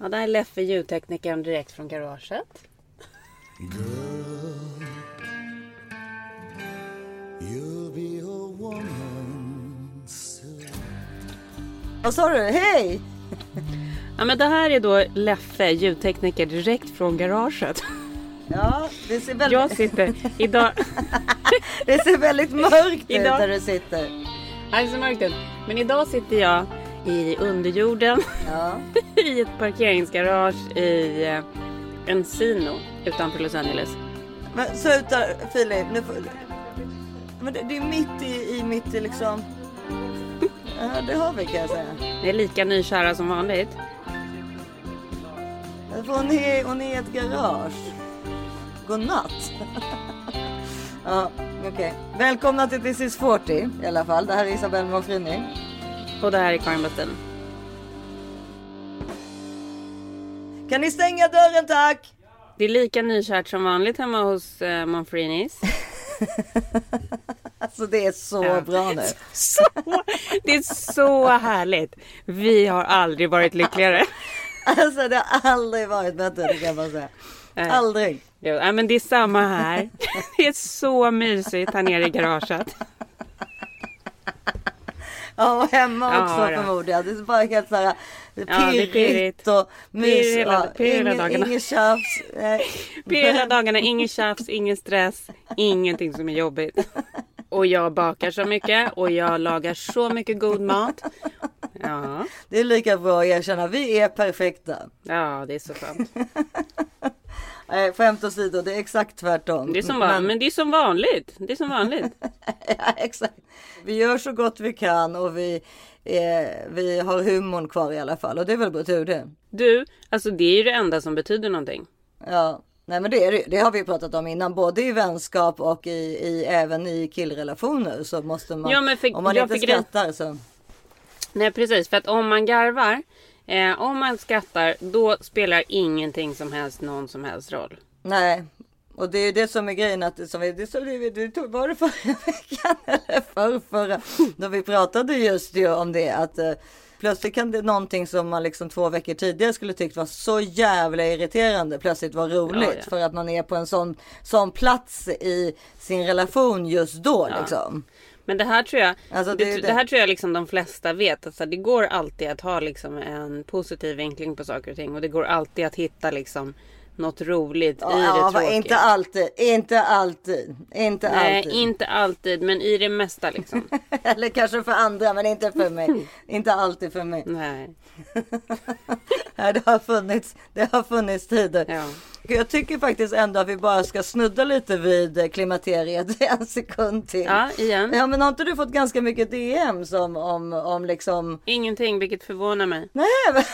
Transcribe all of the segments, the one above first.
Ja, det här är Leffe, ljudteknikern direkt från garaget. You'll be a woman soon. Vad sa du? Hej! Ja, men det här är då Leffe, ljudtekniker direkt från garaget. Ja, det ser väldigt, Jag sitter idag... det ser väldigt mörkt ut Idag- där du sitter. Nej, det ser mörkt ut. Men idag sitter jag i underjorden Ja. i ett parkeringsgarage i eh, Encino utanför Los Angeles. Men sluta Filip. Nu får... Men det, det är mitt i, i mitt i liksom... Ja, det har vi kan jag säga. Det är lika nykära som vanligt. Hon är, hon är i ett garage. Godnatt. ja, okej. Välkomna till This is 40 i alla fall. Det här är Isabelle Monfrini. Och det här är Karin Bastin. Kan ni stänga dörren tack? Det är lika nykärt som vanligt hemma hos eh, Monfrinis. Alltså det är så Ja. bra nu. Så, det är så härligt. Vi har aldrig varit lyckligare. Alltså det har aldrig varit bättre det kan bara säga. Aldrig. Ja, men det är samma här. Det är så mysigt här nere i garaget. Ja och hemma Ja, också då. förmodligen. Det är bara helt såhär det är pirrigt pirrigt. och mys. Pirr hela- Ja, pirr hela ingen, tjafs. Dagarna, ingen tjafs, ingen stress, ingenting som är jobbigt. Och jag bakar så mycket och jag lagar så mycket god mat. Ja, Det är lika bra att erkänna. Vi är perfekta. ja det är så skönt. Nej, skämt åsido, det är exakt tvärtom. Det är som, van, men det är som vanligt. Det är som vanligt. ja, exakt. Vi gör så gott vi kan och vi, eh, vi har humorn kvar i alla fall. Och det är väl bra tur det. Du, alltså det är ju det enda som betyder någonting. Ja, nej men det är det. Det har vi pratat om innan. Både i vänskap och i, i även i killrelationer så måste man. Ja, men för- om man inte skrattar så. Nej precis, för att om man garvar, eh, om man skrattar, då spelar ingenting som helst någon som helst roll. Nej, och det är det som är grejen att det som vi, det, som vi, det tog, var det förra veckan eller för, förra då vi pratade just ju om det att eh, plötsligt kan det någonting som man liksom två veckor tidigare skulle tyckt var så jävla irriterande plötsligt vara roligt Ja, ja. för att man är på en sån, sån plats i sin relation just då liksom. Men det här tror jag, Alltså, det, det det. här tror jag liksom de flesta vet. Alltså, det går alltid att ha liksom en positiv vinkling på saker och ting. Och det går alltid att hitta liksom något roligt Ja, i ja, det va- tråkiga. inte alltid, inte alltid, inte Nej, alltid. inte alltid, men i det mesta liksom. Eller kanske för andra, men inte för mig. inte alltid för mig. Nej, det har funnits, det har funnits tider. ja. Jag tycker faktiskt ändå att vi bara ska snudda lite vid eh, klimakteriet en sekund till. Ja, igen. Ja, men har inte du fått ganska mycket DM som om, om liksom... Ingenting, vilket förvånar mig. Nej,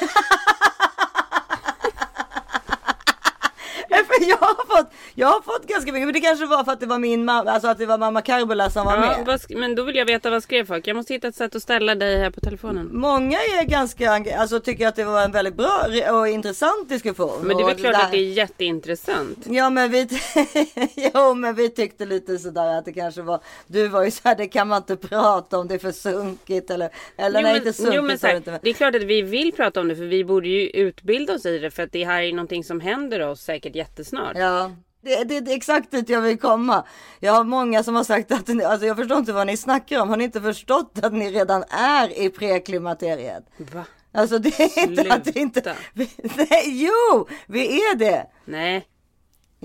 men... Jag har, fått, jag har fått ganska mycket, men det kanske var för att det var min mamma, alltså att det var mamma Karbula som var Ja, med. men då vill jag veta vad skrev folk. Jag måste hitta ett sätt att ställa dig här på telefonen. Många är ganska, alltså tycker att det var en väldigt bra och intressant diskussion. Men det är väl klart att det är jätteintressant. Ja men vi, jo, men vi tyckte lite sådär att det kanske var, du var ju såhär, det kan man inte prata om, det är för sunkigt eller, eller Jo, nej men, inte sunkigt jo, men så här, inte. men- det är klart att vi vill prata om det för vi borde ju utbilda oss i det för att det här är någonting som händer oss säkert jättesnart. Ja, det, det, det är exakt dit jag vill komma. Jag har många som har sagt att, ni- alltså jag förstår inte vad ni snackar om, har ni inte förstått att ni redan är i preklimakteriet? Va? Alltså det är inte att det inte, Sluta. nej, jo, vi är det. Nej.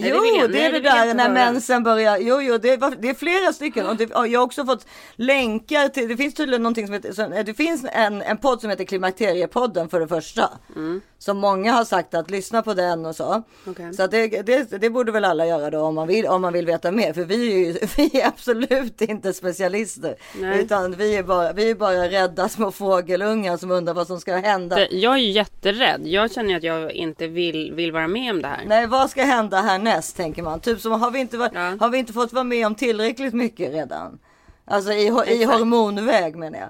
Det jo, det nej, är det det där när mensen börjar. Jo, jo, det, var, det är flera stycken. Och det, och jag har också fått länkar till, det finns tydligen någonting som heter, det finns en, en podd som heter Klimakteriepodden för det första. Som många har sagt att lyssna på den och så. Mm. Okej. Så det, det, det borde väl alla göra då om man vill, om man vill veta mer. För vi är ju vi är absolut inte specialister. Nej. Utan vi är, bara, vi är bara rädda små fågelungar som undrar vad som ska hända. Jag är ju jätterädd. Jag känner att jag inte vill, vill vara med om det här. Nej, vad ska hända härnäst tänker man. Typ som har vi inte, varit, Ja. har vi inte fått vara med om tillräckligt mycket redan? Alltså i, i hormonväg menar jag.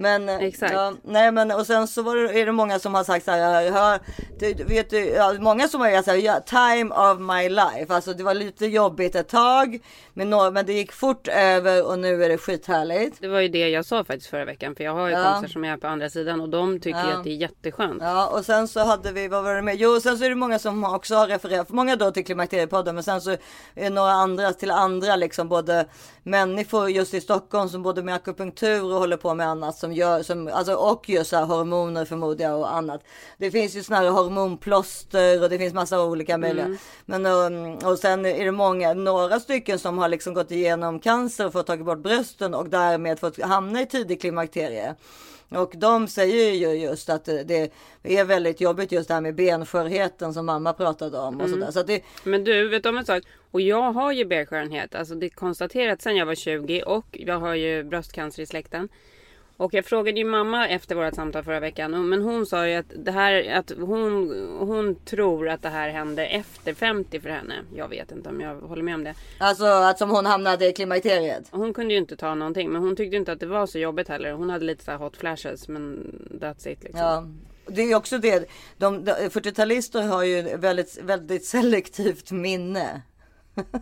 Men, eh, Exakt. Ja, nej men och sen så var det, är det många som har sagt så här, jag hör, det, vet du, ja, många som har sagt så här, ja, time of my life. Alltså det var lite jobbigt ett tag, men, nå- men det gick fort över och nu är det skithärligt. Det var ju det jag sa faktiskt förra veckan. För jag har ju Ja. kompisar som är på andra sidan och de tycker Ja. att det är jätteskönt. Ja, och sen så hade vi, vad var det med? Jo, sen så är det många som också har refererat, många då till Klimakteriepodden, men sen så är det några andra till andra, liksom både människor just i Stockholm som både med akupunktur och håller på med annat som gör, som, alltså och just så här hormoner förmodar jag och annat. Det finns ju såna här hormonplåster och det finns massa olika möjliga. Men um, och sen är det många, några stycken som har liksom gått igenom cancer och fått tagit bort brösten och därmed fått hamna i tidig klimakterie. Och de säger ju just att det- är väldigt jobbigt just det här med benskörheten som mamma pratade om och sådär. Så det, Men du, vet om en sak? Och jag har ju benskörhet. Alltså det är konstaterat sedan jag var 20 och jag har ju bröstcancer i släkten. Och jag frågade ju mamma efter vårt samtal förra veckan. Men hon sa ju att det här, att hon, hon tror att det här hände efter 50 för henne. Jag vet inte om jag håller med om det. alltså att som hon hamnade i klimakteriet. Hon kunde ju inte ta någonting. Men hon tyckte inte att det var så jobbigt heller. Hon hade lite så här hot flashes. Men that's it liksom. Ja. Det är också det, de, de 40-talister har ju väldigt, väldigt selektivt minne.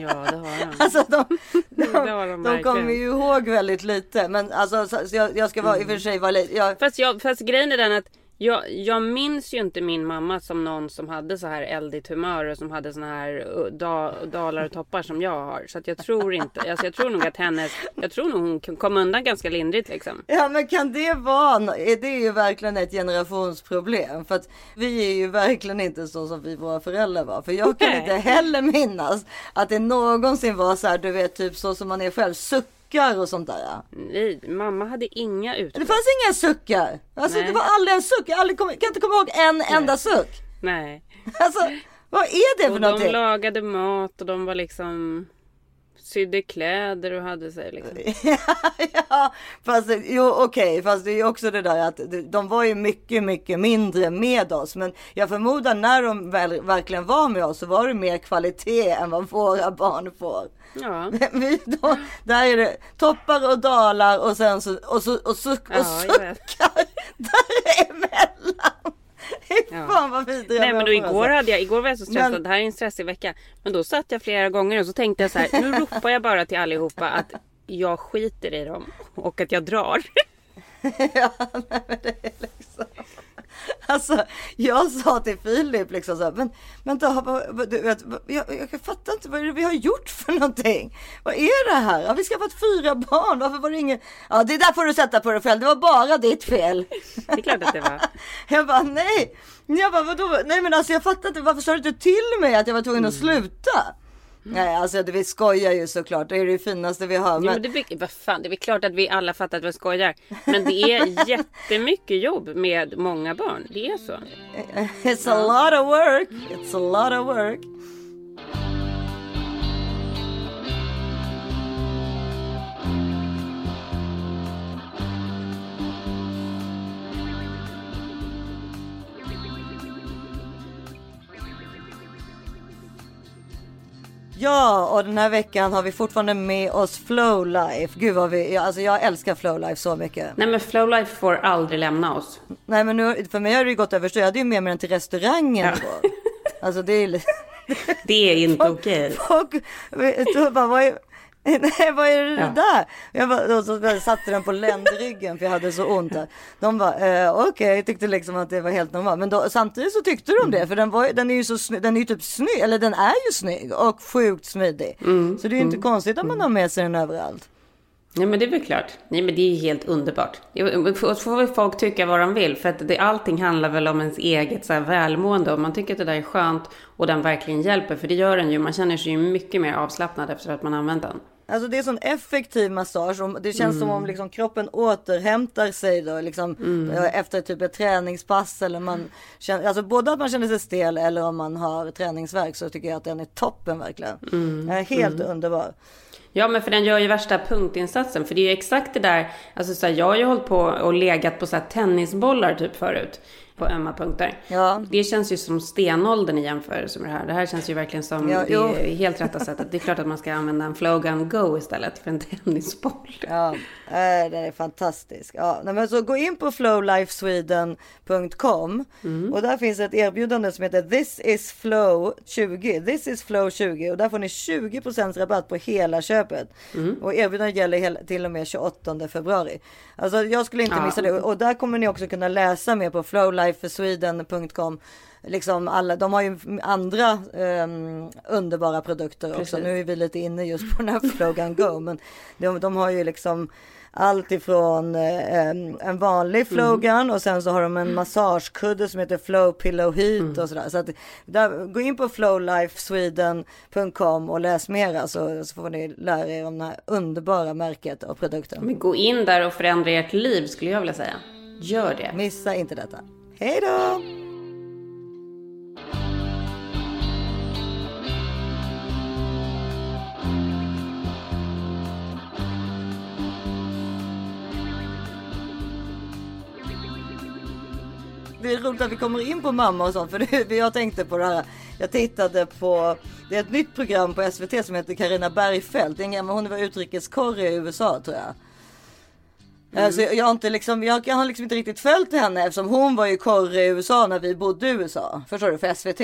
Ja, det har de. Alltså de, de, de de kommer ju ihåg väldigt lite. Men alltså så, så jag, jag ska vara i och för sig vara lite, jag, Fast, jag, fast grejen är den att jag, jag minns ju inte min mamma som någon som hade så här eldigt humör och som hade såna här uh, da, dalar och toppar som jag har. Så jag tror inte, alltså jag tror nog att hennes, jag tror nog hon kom undan ganska lindrigt liksom. Ja men kan det vara, det är ju verkligen ett generationsproblem. För att vi är ju verkligen inte så som vi våra föräldrar var. För jag kan Nej. inte heller minnas att det någonsin var så här, du vet typ så som man är själv, suckar och sånt där. Nej, mamma hade inga Det utbrott. fanns inga suckar. Alltså Nej. det var aldrig en suck. Jag aldrig kom, kan inte komma ihåg en enda suck. Nej. Alltså vad är det för Och de någonting? lagade mat och de var liksom sydde kläder och hade sig liksom. ja, fast jo okej, fast det är ju också det där att de var ju mycket, mycket mindre med oss. Men jag förmodar när de väl, verkligen var med oss så var det mer kvalitet än vad våra barn får. Ja. Vi, då, där är det toppar och dalar och sen så och, så, och, suck, och Ja, vet. suckar däremellan. Ja. fan vad vidriga Nej men då igår alltså. hade jag, igår var jag så stressad, Men- det här är en stressig vecka. Men då satt jag flera gånger och så tänkte jag så här, nu ropar jag bara till allihopa att jag skiter i dem och att jag drar. ja, nej, men det är liksom... Alltså, jag sa till Filip liksom så här, men vänta, du vet, jag, jag fattar inte vad är det vi har gjort för någonting. Vad är det här? Har vi skaffat fyra barn? Varför var det ingen? Ja, det där får du sätta på dig själv. Det var bara ditt fel. Det är klart att det var. Jag bara nej. Jag bara vadå? Nej men alltså jag fattar inte. Varför sa du inte till mig att jag var tvungen att Mm. sluta? Nej, alltså vi skojar ju såklart. Det är det finaste vi har. Jo, Men, men det, blir- vad fan, det är väl klart att vi alla fattar att vi skojar. Men det är jättemycket jobb med många barn. Det är så. It's a lot of work. It's a lot of work. Ja, och den här veckan har vi fortfarande med oss Flowlife. Gud vad vi, alltså jag älskar Flowlife så mycket. Nej men Flowlife får aldrig lämna oss. Nej men nu, för mig har det ju gått över så jag hade ju med mig den till restaurangen Ja. Alltså det är lite... Det är inte okej. Folk jag bara, vad är, nej, vad är det Ja. där? Jag bara, och så satte den på ländryggen för jag hade så ont. Där. De bara, eh, okej, jag tyckte liksom att det var helt normalt. Men då, samtidigt så tyckte de det, för den, var, den är ju så snygg, den är ju typ snygg, eller den är ju snygg och sjukt smidig. Så det är ju inte konstigt att man har med sig den överallt. Nej men det är väl klart. Nej men det är helt underbart. Jo, får- får väl folk tycka vad de vill. För att det, allting handlar väl om ens eget så här, välmående. Om man tycker att det där är skönt och den verkligen hjälper. För det gör den ju. Man känner sig ju mycket mer avslappnad efter att man har använt den. Alltså det är sån effektiv massage. och Det känns som om liksom kroppen återhämtar sig då, liksom, eh, efter typ ett träningspass. Eller man känner, alltså både att man känner sig stel eller om man har träningsverk så tycker jag att den är toppen verkligen. Är helt underbar. Ja, men för den gör ju värsta punktinsatsen. För det är ju exakt det där, alltså så här, jag har ju hållit på och legat på så här tennisbollar typ förut. På ömma punkter. Ja. Det känns ju som stenåldern i jämförelse med det här. Det här känns ju verkligen som Ja, det helt rätta sättet. Det är klart att man ska använda en flowgun go istället för en tennisboll. Ja, den är fantastisk. Ja, men så gå in på flowlifesweden.com och där finns ett erbjudande som heter This is flow 20. This is flow 20 och där får ni 20% rabatt på hela köpet. Och erbjudandet gäller hela, till och med 28 februari. Alltså jag skulle inte Ja. missa det och där kommer ni också kunna läsa mer på flowlifesweden.com. Liksom alla, de har ju andra ehm, underbara produkter också. Precis. Nu är vi lite inne just på den här Flogan Go, men de, de har ju liksom allt ifrån eh, en, vanlig Flogan och sen så har de en massagekudde som heter Flow Pillow Heat och sådär. Så att där, gå in på flowlifesweden.com och läs mera så, så får ni lära er om det här underbara märket och produkten. Men gå in där och förändra ert liv skulle jag vilja säga. Gör det. Missa inte detta. Hej då! Det är roligt att vi kommer in på mamma och sånt för det, jag tänkte på det här. Jag tittade på, det är ett nytt program på SVT som heter Karina Bergfeldt. En gammal, hon var utrikeskorre i USA tror jag. Alltså, jag, har inte liksom, jag, jag har liksom inte riktigt följt henne eftersom hon var ju korre i USA när vi bodde i USA. Förstår du? För SVT.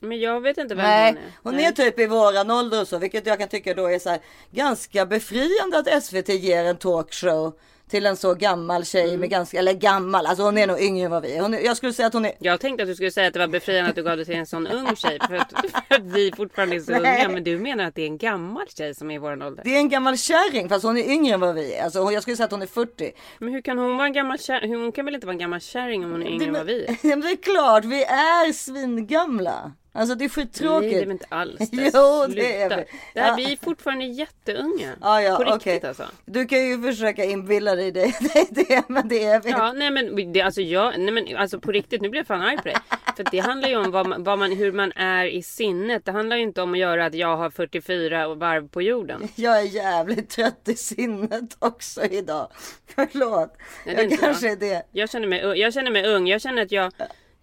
Men jag vet inte vem Nej, hon är. hon Nej. är typ i våran ålder och så, vilket jag kan tycka då är så här ganska befriande att SVT ger en talkshow till en så gammal tjej Mm. med ganska, eller gammal, alltså hon är nog yngre än vad vi är. Hon, är- jag skulle säga att hon är Jag tänkte att du skulle säga att det var befriande att du gav det till en sån ung tjej. För att, för att vi fortfarande är så unga. Men du menar att det är en gammal tjej som är i vår ålder? det är en gammal kärring fast hon är yngre än vad vi är. Alltså jag skulle säga att hon är 40. Men hur kan hon vara en gammal kärring? Hon kan väl inte vara en gammal kärring om hon är yngre än vad vi är? Ja, men det är klart, vi är svingamla. Alltså det är skittråkigt. Nej, det är inte alls det. Jo, det är vi. Det här, Ja. Vi är fortfarande jätteunga. Ja, ja, På riktigt alltså. Du kan ju försöka inbilla dig det, det, det men det är vi. Ja, nej men, det, alltså, jag, nej men alltså på riktigt, nu blir jag fan arg på dig. För det handlar ju om vad man, vad man, hur man är i sinnet. Det handlar ju inte om att göra att jag har 44 varv på jorden. Jag är jävligt trött i sinnet också idag. Förlåt. Nej, jag kanske jag. är det. Jag känner mig, jag känner mig ung. Jag känner att jag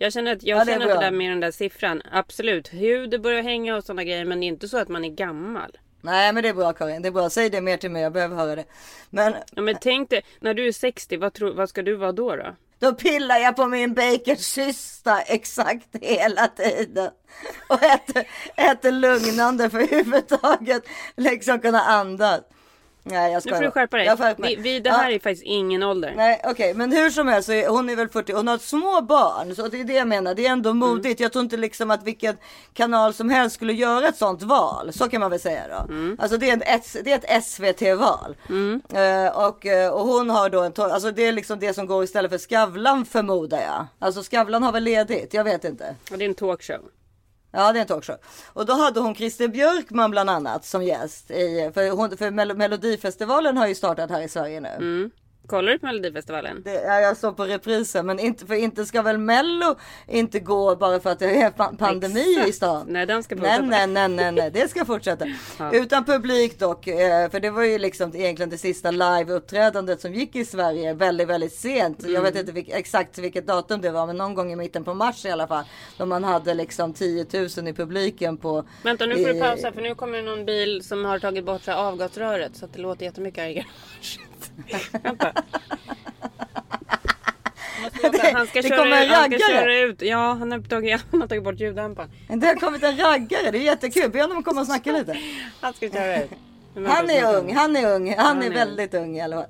jag känner att, jag Ja, det känner att det där med den där siffran, absolut. Hud börjar hänga och sådana grejer, men det är inte så att man är gammal. Nej men det är bra Karin, det är bra. Säg det mer till mig, jag behöver höra det. Men Ja, men tänk dig, när du är 60, vad, tror, vad ska du vara då? då? då pillar jag på min bakercysta exakt hela tiden. Och äter, äter lugnande för överhuvudtaget liksom kunna andas. Nej jag Nu skojar. får du skärpa dig. Jag skärper mig. Vi, vi, det Ja. här är faktiskt ingen ålder. Nej okej men hur som helst så är, hon är väl 40 hon har små barn så det är det jag menar det är ändå modigt. Jag tror inte liksom att vilken kanal som helst skulle göra ett sånt val. Så kan man väl säga då. Alltså det är, en, ett, det är ett SVT-val. Eh, och, eh, och hon har då en alltså det är liksom det som går istället för Skavlan förmodar jag. Alltså Skavlan har väl ledigt, jag vet inte. Och det är en talkshow. Ja det är en talkshow. Och då hade hon Christer Björkman bland annat som gäst. I, för hon, för Mel- Melodifestivalen har ju startat här i Sverige nu. Mm. Kollar du på Melodifestivalen? Det, ja, jag står på reprisen men inte, för inte ska väl mello inte gå bara för att det är pa- pandemi Exakt. i stan. Nej, den ska fortsätta. nej, nej, nej, nej, det ska fortsätta. Ja. Utan publik dock, eh, för det var ju liksom egentligen det sista live-uppträdandet som gick i Sverige väldigt, väldigt sent. Jag Mm. vet inte vilk, exakt vilket datum det var, men någon gång i mitten på mars i alla fall. Då man hade liksom 10 000 i publiken på... Vänta nu får du i- pausa för nu kommer det någon bil som har tagit bort avgasröret så att det låter jättemycket här i garaget. Vänta. Det- Han ska, det köra, kommer en ut- han ska köra ut. Ja, han har tagit, han har tagit bort ljuddämparen. Det har kommit en raggare, det är jättekul. Be honom komma och snacka lite. Han ska köra ut. Han är ung, han är ung, han, Han är, är väldigt ung i alla fall.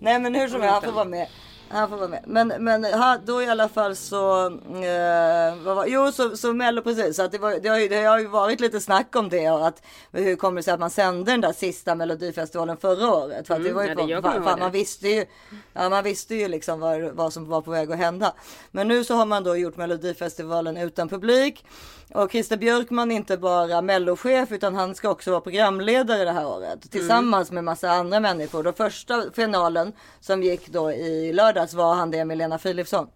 Nej men hur som helst, han får vara med. Han får vara med. Men, men ha, då i alla fall så, eh, vad var, jo så, så Mello precis, så att det, var, det, har ju, det har ju varit lite snack om det och att hur kommer det sig att man sände den där sista Melodifestivalen förra året? För att det Mm, var ju, det- jag fan, fan, man visste ju, ja, man visste ju liksom vad, vad som var på väg att hända. Men nu så har man då gjort Melodifestivalen utan publik. Och Christer Björkman är inte bara mellochef utan han ska också vara programledare det här året. Tillsammans med massa andra människor. Då första finalen som gick då i lördags var han det med Lena Philipsson.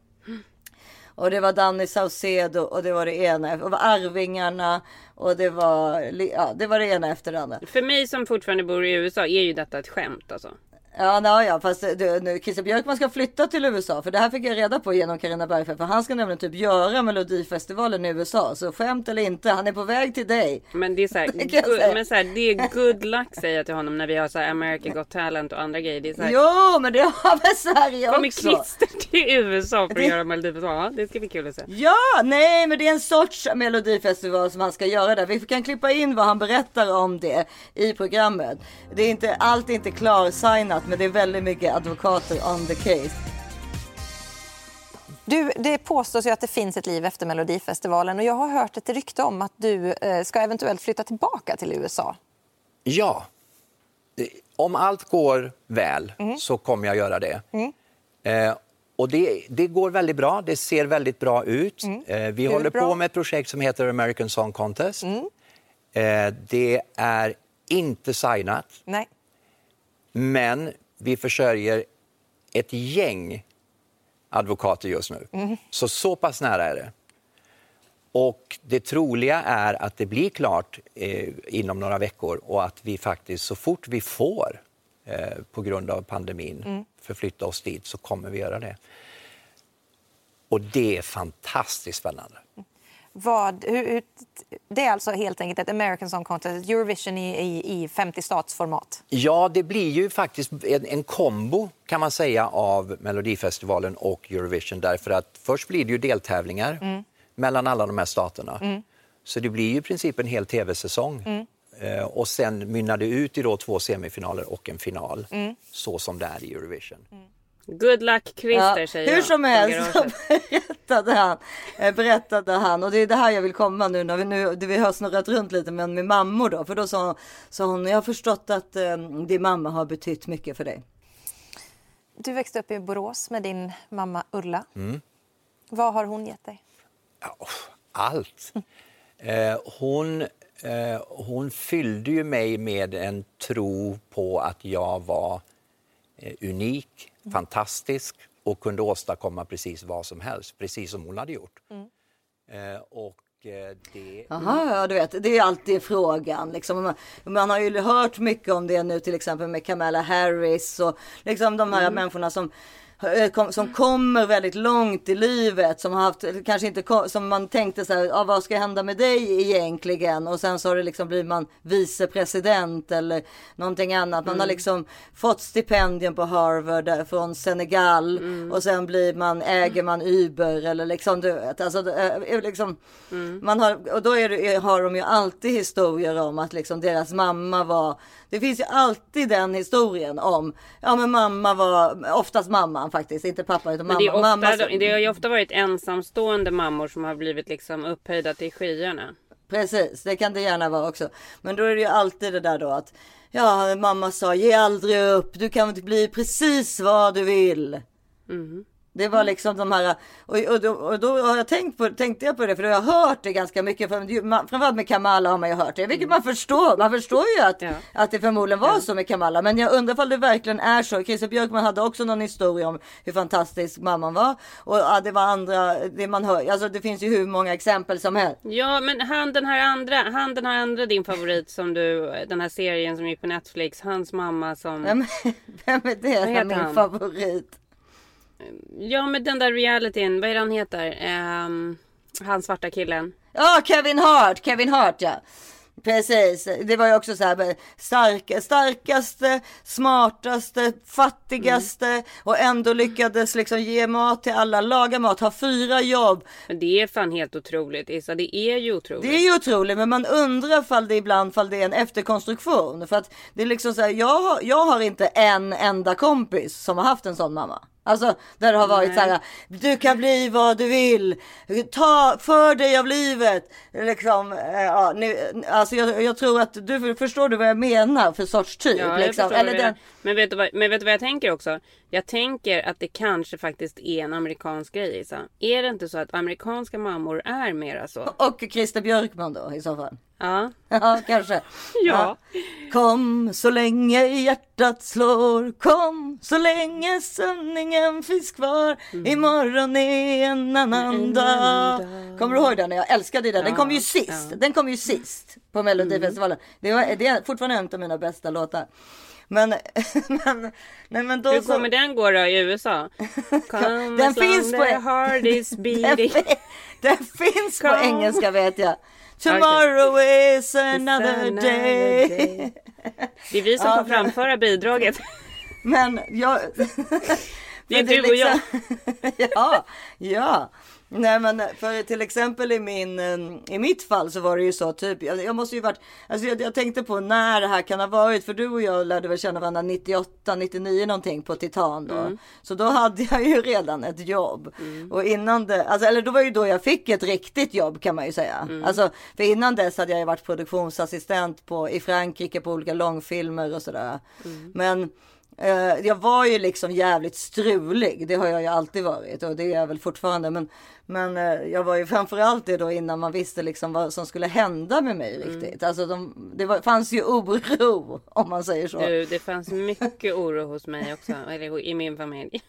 Och det var Danny Saucedo och det var det ena. Och det var Arvingarna och det var, ja, det var det ena efter det andra. För mig som fortfarande bor i USA är ju detta ett skämt alltså. Ja, nej, ja, fast det, nu, Christer Björkman ska flytta till USA, för det här fick jag reda på genom Carina Bergfeldt, för han ska nämligen typ göra Melodifestivalen i USA, så skämt eller inte, han är på väg till dig. Men det är så här, good, men så här, det är good luck säger jag till honom när vi har så här American Got Talent och andra grejer. Det är så här, Jo, men det har väl Sverige kommer också. Christer till USA för att göra Melodifestivalen. Ja, det ska bli kul att se. Ja, nej, men det är en sorts melodifestival som han ska göra där. Vi kan klippa in vad han berättar om det i programmet. Det är inte, allt är inte klarsignat, men det är väldigt mycket advokater on the case. Du, det påstås ju att det finns ett liv efter Melodifestivalen och jag har hört ett rykte om att du eh, ska eventuellt flytta tillbaka till USA. Ja. Det- Om allt går väl så kommer jag göra det. Eh, och det, det går väldigt bra. Det ser väldigt bra ut. Eh, vi håller bra? på med ett projekt som heter American Song Contest. Eh, det är inte signat, Nej. Men vi försörjer ett gäng advokater just nu. Så så pass nära är det. Och det troliga är att det blir klart eh, inom några veckor och att vi faktiskt så fort vi får eh, på grund av pandemin förflytta oss dit så kommer vi göra det. Och det är fantastiskt spännande. Vad, hur, det är alltså helt enkelt ett American Song Contest, Eurovision i, i, i 50 statsformat. Ja, det blir ju faktiskt en, en kombo kan man säga av Melodifestivalen och Eurovision därför att först blir det ju deltävlingar mellan alla de här staterna. Så det blir ju i princip en hel tv-säsong. Eh, och sen mynnar det ut i då två semifinaler och en final, så som det är i Eurovision. Good luck Christer Ja, säger hur som helst så berättade han, eh, berättade han, och det är det här jag vill komma nu när vi, nu, vi har snurrat runt lite men med mammor då, för då sa, sa hon, jag har förstått att eh, din mamma har betytt mycket för dig. Du växte upp i Borås med din mamma Ulla. Vad har hon gett dig? Ja, allt. Eh, hon, eh, hon fyllde ju mig med en tro på att jag var eh, unik, fantastisk och kunde åstadkomma precis vad som helst, precis som hon hade gjort. Eh, och eh, det... Jaha, ja du vet, det är alltid frågan. Liksom, man, man har ju hört mycket om det nu till exempel med Kamala Harris och liksom de här människorna som som kommer väldigt långt i livet som har haft kanske inte som man tänkte så här, ja, vad ska hända med dig egentligen? Och sen så har det liksom blir man vicepresident eller någonting annat. Man har liksom fått stipendium på Harvard där från Senegal och sen blir man äger man Uber eller liksom du vet alltså är liksom man har och då är det, har de ju alltid historier om att liksom deras mamma var det finns ju alltid den historien om ja men mamma var oftast mamman faktiskt inte pappa utan Men mamma. det, är ofta, mamma det har ju ofta varit ensamstående mammor som har blivit liksom upphöjda till skyarna. Precis, det kan det gärna vara också. Men då är det ju alltid det där då att ja, mamma sa ge aldrig upp, du kan bli precis vad du vill. Det var liksom de här, och, och, då, och då har jag tänkt på, tänkte jag på det, för då har jag hört det ganska mycket. För, man- framförallt med Kamala har man ju hört det, vilket man förstår. Man förstår ju att, Ja. att det förmodligen var så med Kamala. Men jag undrar om det verkligen är så. Christer Björkman hade också någon historia om hur fantastisk mamman var. Och ja, det var andra, det man hör, alltså det finns ju hur många exempel som helst. Ja men han den här andra, han den här andra din favorit som du, den här serien som gick på Netflix, hans mamma som... Vem, vem är det? heter min han? favorit. Ja men den där realityn, vad är det han heter? Ehm, han svarta killen. Ja, Kevin Hart, Kevin Hart ja. Precis, det var ju också så här stark, starkaste, smartaste, fattigaste och ändå lyckades liksom ge mat till alla, laga mat, ha fyra jobb. Men det är fan helt otroligt Issa, det är ju otroligt. Det är ju otroligt, men man undrar fall det ibland fall det är en efterkonstruktion. För att det är liksom så här, jag, jag har inte en enda kompis som har haft en sån mamma. Alltså där det har varit så här, du kan bli vad du vill, ta för dig av livet. Liksom, eh, ja, ni, alltså jag, jag tror att du förstår du vad jag menar för sorts typ. Ja, liksom. Eller den, Men, vet du vad, men vet du vad jag tänker också? Jag tänker att det kanske faktiskt är en amerikansk grej Issa. Är det inte så att amerikanska mammor är mera så? och Christer Björkman då i så fall. Ja. Ja, kanske. Ja. Kom så länge hjärtat slår, kom så länge sanningen finns kvar. Imorgon är en annan En dag. Kommer du ihåg den? Jag älskade den. Den Ja, kom ju sist. ja. Den kom ju sist på Melodifestivalen. Det, var, det är fortfarande en av mina bästa låtar. Men, men, nej, men då Hur så, kommer den gå då i USA? Come Den finns på- heart is den, beating. fi- den finns på Kom. engelska vet jag. Tomorrow is another Another day. day. Det är vi som Ja, får men- framföra bidraget. Men jag... Det är du och jag. liksom- ja, ja. Nej men för till exempel i min, eh, i mitt fall så var det ju så typ, jag, jag måste ju varit, alltså jag, jag tänkte på när det här kan ha varit, för du och jag lärde väl känna varandra 98, 99 någonting på Titan då. Mm. Så då hade jag ju redan ett jobb. Och innan det, alltså, eller då var ju då jag fick ett riktigt jobb kan man ju säga. Mm. Alltså, för innan dess hade jag ju varit produktionsassistent på, i Frankrike på olika långfilmer och sådär. Mm. Men Eh, jag var ju liksom jävligt strulig. Det har jag ju alltid varit och det är jag väl fortfarande. Men, men eh, jag var ju framförallt det då innan man visste liksom vad som skulle hända med mig Mm. riktigt. Alltså de, det var, fanns ju oro om man säger så. Du, det fanns mycket oro hos mig också, eller i min familj.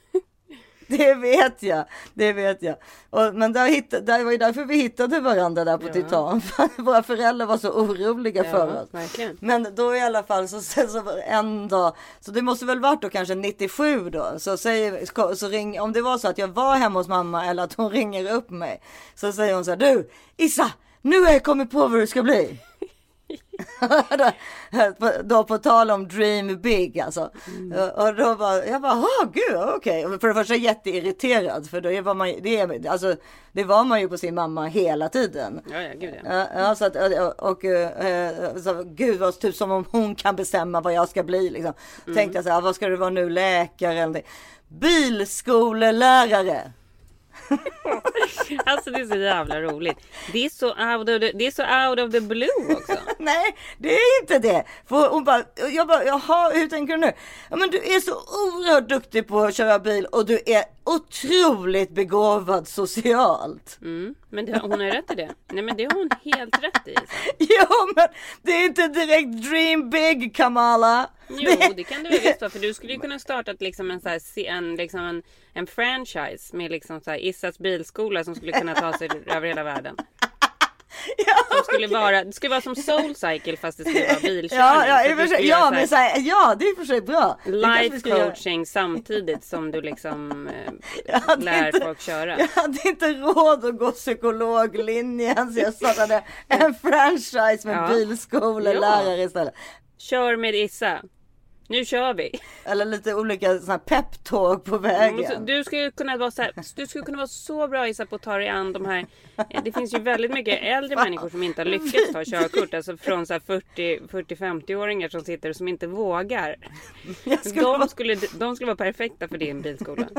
Det vet jag, det vet jag. Och, men där hittade, det var ju därför vi hittade varandra där på Ja. Titan. För Våra föräldrar var så oroliga för Ja, oss. verkligen. Men då i alla fall så, så, så en dag, så det måste väl varit då kanske 97 då, så säger, så ring, om det var så att jag var hemma hos mamma eller att hon ringer upp mig, så säger hon så här, du Issa, nu har jag kommit på vad du ska bli. Då på tal om dream big alltså. Och då var jag bara, åh gud, okej. Och För det första jätteirriterad, för då var man, det, alltså, det var man ju på sin mamma hela tiden. Ja, ja, gud ja. Ja, så att, och, och eh, så, gud vad typ som om hon kan bestämma vad jag ska bli liksom. Tänkte jag så här, vad ska du vara nu, läkare eller någonting. Bilskolelärare. Alltså det är så jävla roligt. Det är så out of the, det är så out of the blue också. Nej, det är inte det. För hon bara, jag bara, jaha, hur tänker du nu? Ja, men du är så oerhört duktig på att köra bil och du är otroligt begåvad socialt. Mm, men det, hon har ju rätt i det. Nej men det har hon helt rätt i. Jo, men det är inte direkt dream big, Kamala. Jo, det kan det väl visst vara. För du skulle ju kunna starta liksom en, så här, en, liksom en, en franchise med liksom så här Issas bilskola som skulle kunna ta sig över hela världen. Som skulle vara, det skulle vara som Soul Cycle fast det skulle vara bilkörning. Ja, ja, för sig, ja, men så här, ja, det är för sig bra. Life coaching samtidigt som du liksom eh, lär inte- folk köra. Jag hade inte råd att gå psykologlinjen så jag startade en franchise med Ja. bilskolelärare istället. Kör med Issa. Nu kör vi. Eller lite olika såna peptåg på vägen. Du skulle kunna vara så här, du skulle kunna vara så bra Issa på att ta dig an de här. eh, Det finns ju väldigt mycket äldre människor som inte har lyckats ta körkort. Alltså från så här 40, 40-50-åringar som sitter och som inte vågar. Skulle De skulle, de skulle vara perfekta för din bilskola.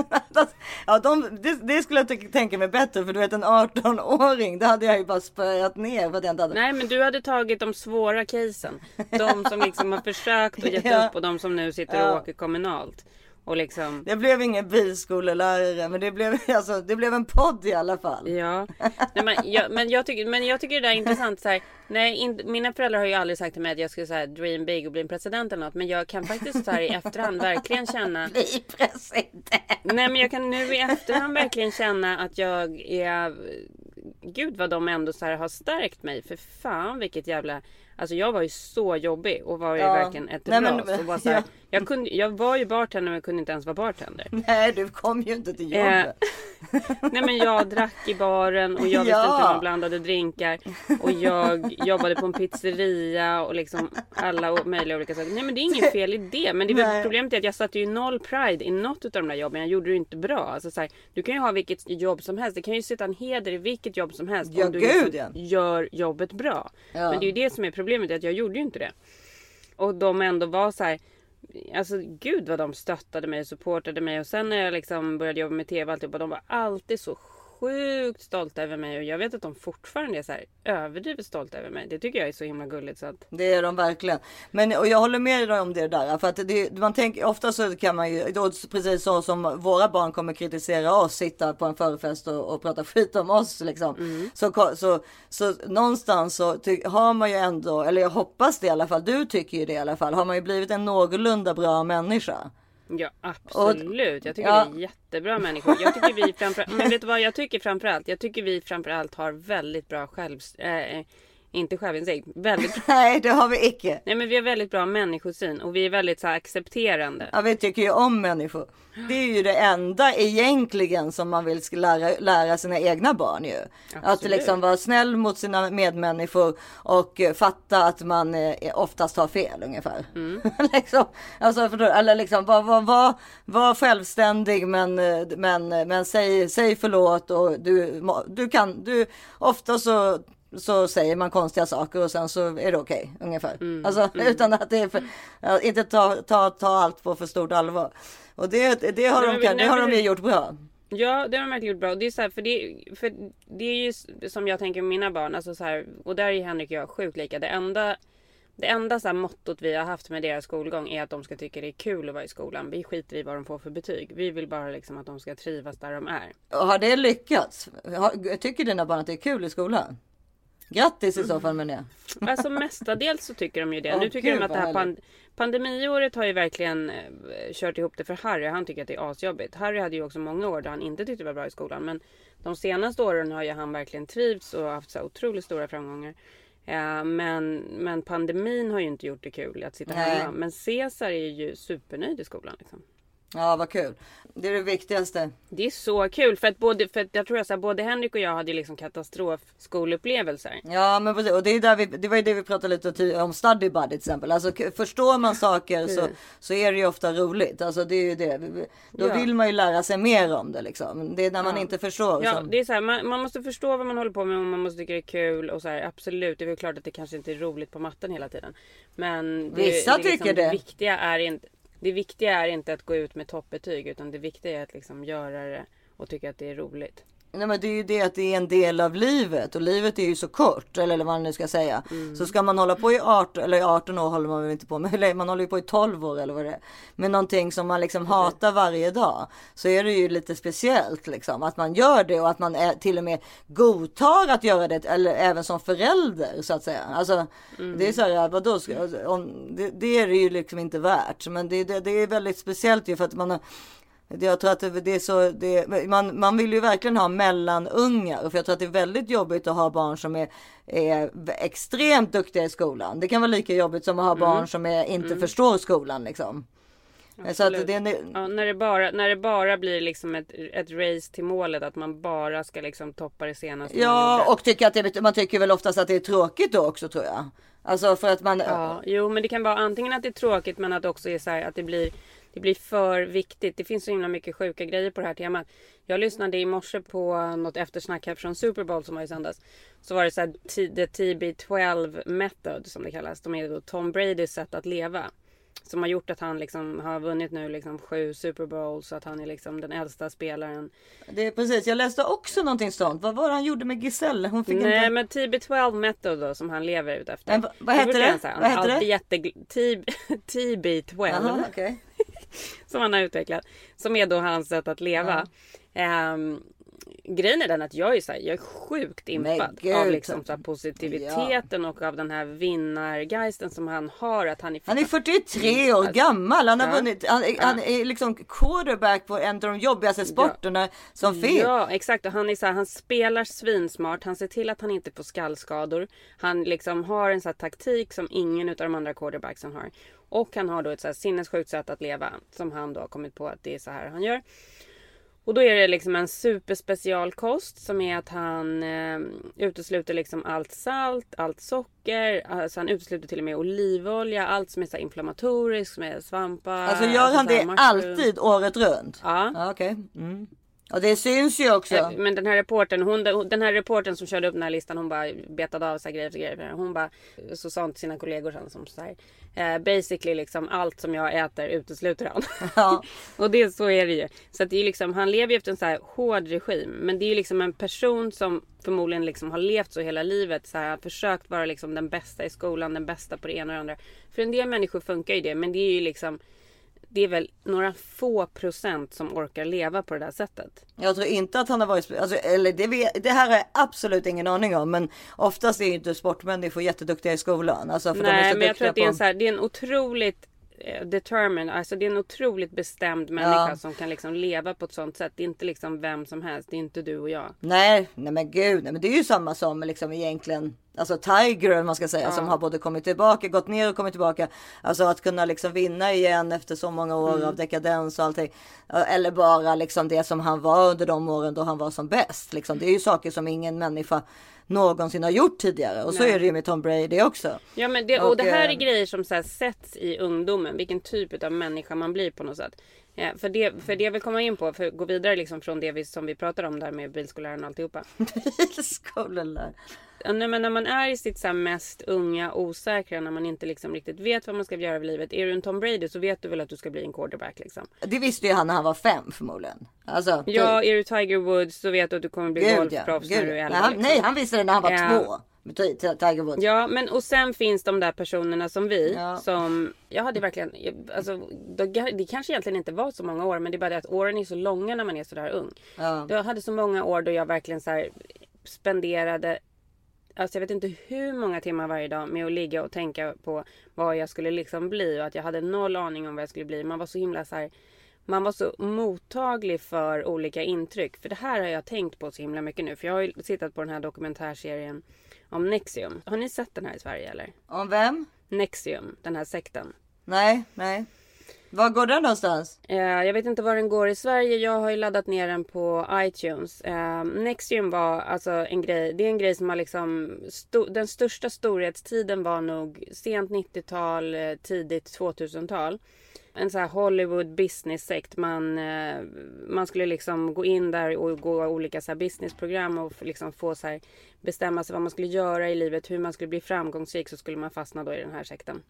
Ja, de, det, det skulle jag tänka mig bättre för du vet en 18-åring, det hade jag ju bara spöat ner. För inte hade... Nej men du hade tagit de svåra casen. De som liksom har försökt och gett Ja. upp och de som nu sitter och Ja. åker kommunalt. Och liksom Det blev ingen bilskolelärare, men det blev, alltså, det blev en podd i alla fall. Ja, nej, men, jag, men, jag tycker, men jag tycker det där är intressant. Så här, nej, in, mina föräldrar har ju aldrig sagt till mig att jag skulle så här, dream big och bli en president eller något. Men jag kan faktiskt så här, i efterhand verkligen känna. Bli president. Nej, men jag kan nu i efterhand verkligen känna att jag är. Gud vad de ändå så har stärkt mig. För fan vilket jävla. Alltså jag var ju så jobbig och var ju Ja. verkligen ett Nej, men- ras. och bara så här, ja. Jag, kunde, jag var ju bartender men kunde inte ens vara bartender. Nej, du kom ju inte till Eh, jobbet. Nej men jag drack i baren och jag visste Ja. inte hur man blandade drinkar. Och jag jobbade på en pizzeria och liksom alla möjliga olika saker. Nej men det är inget fel i det. Men det Nej. problemet är att jag satte ju noll pride i något av de där jobben. Jag gjorde det inte bra. Alltså, så här, du kan ju ha vilket jobb som helst. Det kan ju sitta en heder i vilket jobb som helst. Ja, om du liksom ja. gör jobbet bra. Ja. Men det är ju det som är problemet. Att jag gjorde ju inte det. Och de ändå var så här. Alltså gud vad de stöttade mig och supportade mig. Och sen när jag liksom började jobba med tv och alltihopa. De var alltid så sjukt stolta över mig. Och jag vet att de fortfarande är så här överdrivet stolta över mig. Det tycker jag är så himla gulligt. Så att, Det är de verkligen. Men och jag håller med dig om det där. För att det, man tänker, ofta så kan man ju, då, precis så som våra barn kommer kritisera oss, sitta på en förfest och, och prata skit om oss liksom. Så, ko- så, så någonstans så ty, har man ju ändå, eller jag hoppas det i alla fall, du tycker ju det i alla fall, har man ju blivit en någorlunda bra människa. Ja absolut. Jag tycker Ja. vi är jättebra människor. Jag tycker vi framför, men vet du vad jag tycker framförallt? Jag tycker vi framförallt har väldigt bra själv... Eh, inte självinsikt. Väldigt. Nej, det har vi icke. Nej men vi har väldigt bra människosyn och vi är väldigt så här accepterande. Ja, vi tycker ju om människor. Det är ju det enda egentligen som man vill lära, lära sina egna barn ju. Att Absolut. liksom vara snäll mot sina medmänniskor och eh, fatta att man eh, oftast har fel ungefär. Mm. liksom, alltså, du? eller liksom var, var, var, var självständig men, eh, men, men säg, säg förlåt och du, du kan, du, ofta så så säger man konstiga saker och sen så är det okej ungefär. Mm. Alltså utan att det är för, ja, inte ta, ta, ta allt på för stort allvar. Och det, det har, Nej, de, men- det nej, har men de ju gjort bra. Ja, det har de verkligen gjort bra. Det är så här, för det, för det är ju som jag tänker med mina barn. Alltså så här, och där är Henrik och jag sjukt lika. Det enda, det enda så här mottot vi har haft med deras skolgång är att de ska tycka det är kul att vara i skolan. Vi skiter i vad de får för betyg. Vi vill bara liksom att de ska trivas där de är. Och har det lyckats? Tycker dina barn att det är kul i skolan? Grattis i så fall med det. Alltså mestadels så tycker de ju det. Åh, nu tycker gud, de att det här pand- pandemiåret har ju verkligen eh, kört ihop det för Harry. Han tycker att det är asjobbigt. Harry hade ju också många år där han inte tyckte det var bra i skolan. Men de senaste åren har ju han verkligen trivts och haft så otroligt stora framgångar. Eh, men, men pandemin har ju inte gjort det kul att sitta Nej. hemma. Men Cesar är ju supernöjd i skolan. Liksom. Ja, vad kul. Det är det viktigaste. Det är så kul för att både, för att jag tror att både Henrik och jag hade liksom katastrofskolupplevelser. Ja, men precis. Och det, är där vi, det var ju det vi pratade lite om study buddy till exempel. Alltså förstår man saker så, så är det ju ofta roligt. Alltså det är ju det. Då Ja. vill man ju lära sig mer om det liksom. Det är när man inte förstår. Ja, som- det är så här, man, man måste förstå vad man håller på med och man måste tycka det är kul och så här, absolut, det är väl klart att det kanske inte är roligt på matten hela tiden. Men det, Vissa det, tycker det. det viktiga är inte det viktiga är inte att gå ut med toppbetyg utan det viktiga är att liksom göra det och tycka att det är roligt. Nej men det är ju det att det är en del av livet och livet är ju så kort eller vad man nu ska säga. Mm. Så ska man hålla på i 18 eller 18 år håller man väl inte på med. Eller man håller ju på i 12 år eller vad det är. Med någonting som man liksom hatar varje dag. Så är det ju lite speciellt liksom att man gör det och att man är, till och med godtar att göra det eller även som förälder så att säga. Alltså Mm. det är så här vadå om, det, det är det ju liksom inte värt. Men det, det, det är väldigt speciellt ju för att man har jag tror att det, är så, det, man, man vill ju verkligen ha mellanungar. För jag tror att det är väldigt jobbigt att ha barn som är, är extremt duktiga i skolan. Det kan vara lika jobbigt som att ha barn som är, inte förstår skolan liksom. Så det, det, Ja, när, det bara, när det bara blir liksom ett, ett race till målet att man bara ska liksom toppa det senaste ja, och tycker att det, man tycker väl oftast att det är tråkigt då också tror jag. Alltså för att man... Ja, jo men det kan vara antingen att det är tråkigt men att också är så här att det blir det blir för viktigt. Det finns så himla mycket sjuka grejer på det här temat. Jag lyssnade i morse på något eftersnack här från Super Bowl som var i söndags. Så var det så här the TB12 method som det kallas. De är då Tom Bradys sätt att leva. Som har gjort att han liksom har vunnit nu liksom sju Super Bowls. Så att han är liksom den äldsta spelaren. Det är precis, jag läste också någonting sånt. Vad var det han gjorde med Giselle? Hon fick Nej inte... men TB12 method då som han lever ut efter. Men vad- heter det? Vad heter det? alltid jättegl- TB TB12. Jaha, okej. som han har utvecklat. Som är då hans sätt att leva. Ehm, grejen är den att jag är, så här, jag är sjukt impad av liksom så positiviteten och av den här vinnargeisten som han har. Att han är, Han är 43 år gammal. Han har Ja. vunnit. Han, är- han är liksom quarterback på en av de jobbigaste sporterna som finns. Ja exakt och han är så här, han spelar svinsmart. Han ser till att han inte får skallskador. Han liksom har en så taktik som ingen av de andra quarterbacksen har. Och han har då ett så här sinnessjukt sätt att leva som han då har kommit på att det är så här han gör. Och då är det liksom en superspecialkost som är att han eh, utesluter liksom allt salt, allt socker, alltså han utesluter till och med olivolja, allt som är så inflammatoriskt, som är svampar. Alltså gör han så här det alltid året runt? Ja. Ja, Okej. Mm. Och det syns ju också. Eh, Men den här reporten, hon, den här reporten som körde upp den här listan, hon bara betade av här grejer grejer. Hon bara, så sa hon till sina kollegor sen som så här, eh, basically liksom allt som jag äter utesluter han. Ja. och det, så är det ju. Så att det är liksom, han lever ju efter en så här hård regim. Men det är ju liksom en person som förmodligen liksom har levt så hela livet. Så här, försökt vara liksom den bästa i skolan, den bästa på det ena och det andra. För en del människor funkar ju det, men det är ju liksom det är väl några få procent som orkar leva på det där sättet. Jag tror inte att han har varit, alltså, eller det, vet, det här har jag absolut ingen aning om. Men oftast är ju inte sportmänniskor jätteduktiga i skolan. Alltså, för de är Nej så men jag tror att det är en, så här, det är en otroligt determined, alltså det är en otroligt bestämd människa Ja. som kan liksom leva på ett sånt sätt. Det är inte liksom vem som helst, det är inte du och jag. Nej, nej men gud, nej, men det är ju samma som liksom egentligen Alltså Tiger om man ska säga som har både kommit tillbaka, gått ner och kommit tillbaka. Alltså att kunna liksom vinna igen efter så många år Mm. av dekadens och allting. Eller bara liksom det som han var under de åren då han var som bäst. Liksom. Det är ju saker som ingen människa någonsin har gjort tidigare. Och så Nej. är det ju med Tom Brady också. Ja men det, och, Och, det här är eh, grejer som så här sätts i ungdomen. Vilken typ av människa man blir på något sätt. Ja, för, det, för det jag vill komma in på, för att gå vidare liksom från det vi, som vi pratade om där med bilskolläraren och alltihopa. Ja, nej, men när man är i sitt så mest unga, osäkra, när man inte liksom riktigt vet vad man ska göra i livet. Är du en Tom Brady så vet du väl att du ska bli en quarterback liksom. Det visste ju han när han var fem förmodligen. Alltså, Ja, är du Tiger Woods så vet du att du kommer bli Gud, ja. golfproffs när du är Nej, 11. han, liksom. nej, han visste det när han var Ja. två. Tiger Woods. Ja, men och sen finns de där personerna som vi. Ja. Som, jag hade verkligen, alltså, det, det kanske egentligen inte var så många år. Men det är bara det att åren är så långa när man är sådär ung. Ja. Jag hade så många år då jag verkligen så spenderade Alltså jag vet inte hur många timmar varje dag med att ligga och tänka på vad jag skulle liksom bli och att jag hade noll aning om vad jag skulle bli. Man var så himla så här, man var så mottaglig för olika intryck. För det här har jag tänkt på så himla mycket nu. För jag har ju tittat på den här dokumentärserien om Nexium. Har ni sett den här i Sverige eller? Om vem? Nexium, den här sekten. Nej, nej. Var går den någonstans? Eh, jag vet inte var den går i Sverige. Jag har ju laddat ner den på iTunes. Eh, Nexium var alltså en grej. Det är en grej som har liksom. Sto- den största storhetstiden var nog sent 90-tal, eh, tidigt 2000-tal. En sån här Hollywood business sekt. Man, eh, man skulle liksom gå in där och gå olika så här businessprogram och liksom få så här bestämma sig vad man skulle göra i livet, hur man skulle bli framgångsrik så skulle man fastna då i den här sekten.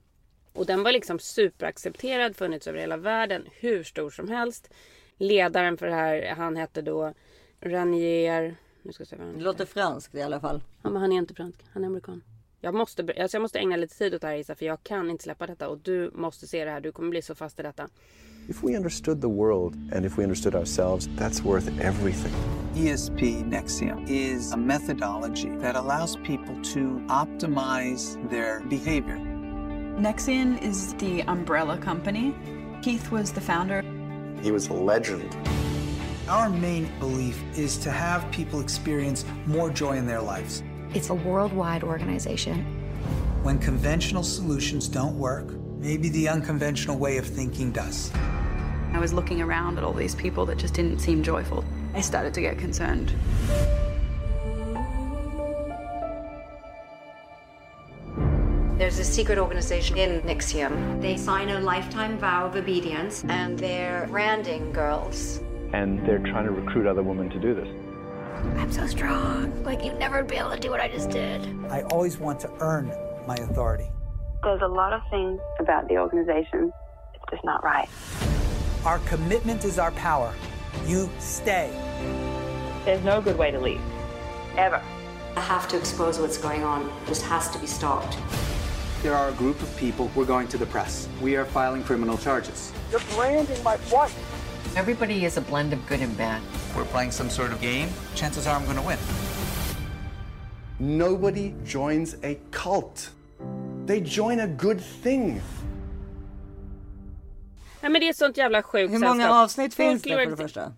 Och den var liksom superaccepterad, funnits över hela världen, hur stor som helst. Ledaren för det här, han hette då Ranier... Nu ska jag se vad han Det heter. låter franskt i alla fall. Ja, men han är inte fransk, han är amerikan. Jag måste, alltså jag måste ägna lite tid åt det här Isa, för jag kan inte släppa detta. Och du måste se det här, du kommer bli så fast i detta. If we understood the world and if we understood ourselves, that's worth everything. ESP Nexium is a methodology that allows people to optimize their behavior. Nexium is the umbrella company. Keith was the founder. He was a legend. Our main belief is to have people experience more joy in their lives. It's a worldwide organization. When conventional solutions don't work, maybe the unconventional way of thinking does. I was looking around at all these people that just didn't seem joyful. I started to get concerned. There's a secret organization in Nixium. They sign a lifetime vow of obedience and they're branding girls. And they're trying to recruit other women to do this. I'm so strong. Like you'd never be able to do what I just did. I always want to earn my authority. There's a lot of things about the organization. It's just not right. Our commitment is our power. You stay. There's no good way to leave. Ever. I have to expose what's going on. This has to be stopped. There are a group of people we're going to the press. We are filing criminal charges. You're branding my wife. Everybody is a blend of good and bad. We're playing some sort of game. Chances are I'm going to win. Nobody joins a cult. They join a good thing. Nej men det är ett sånt jävla sjukt Hur många sällskap. avsnitt finns det för det första?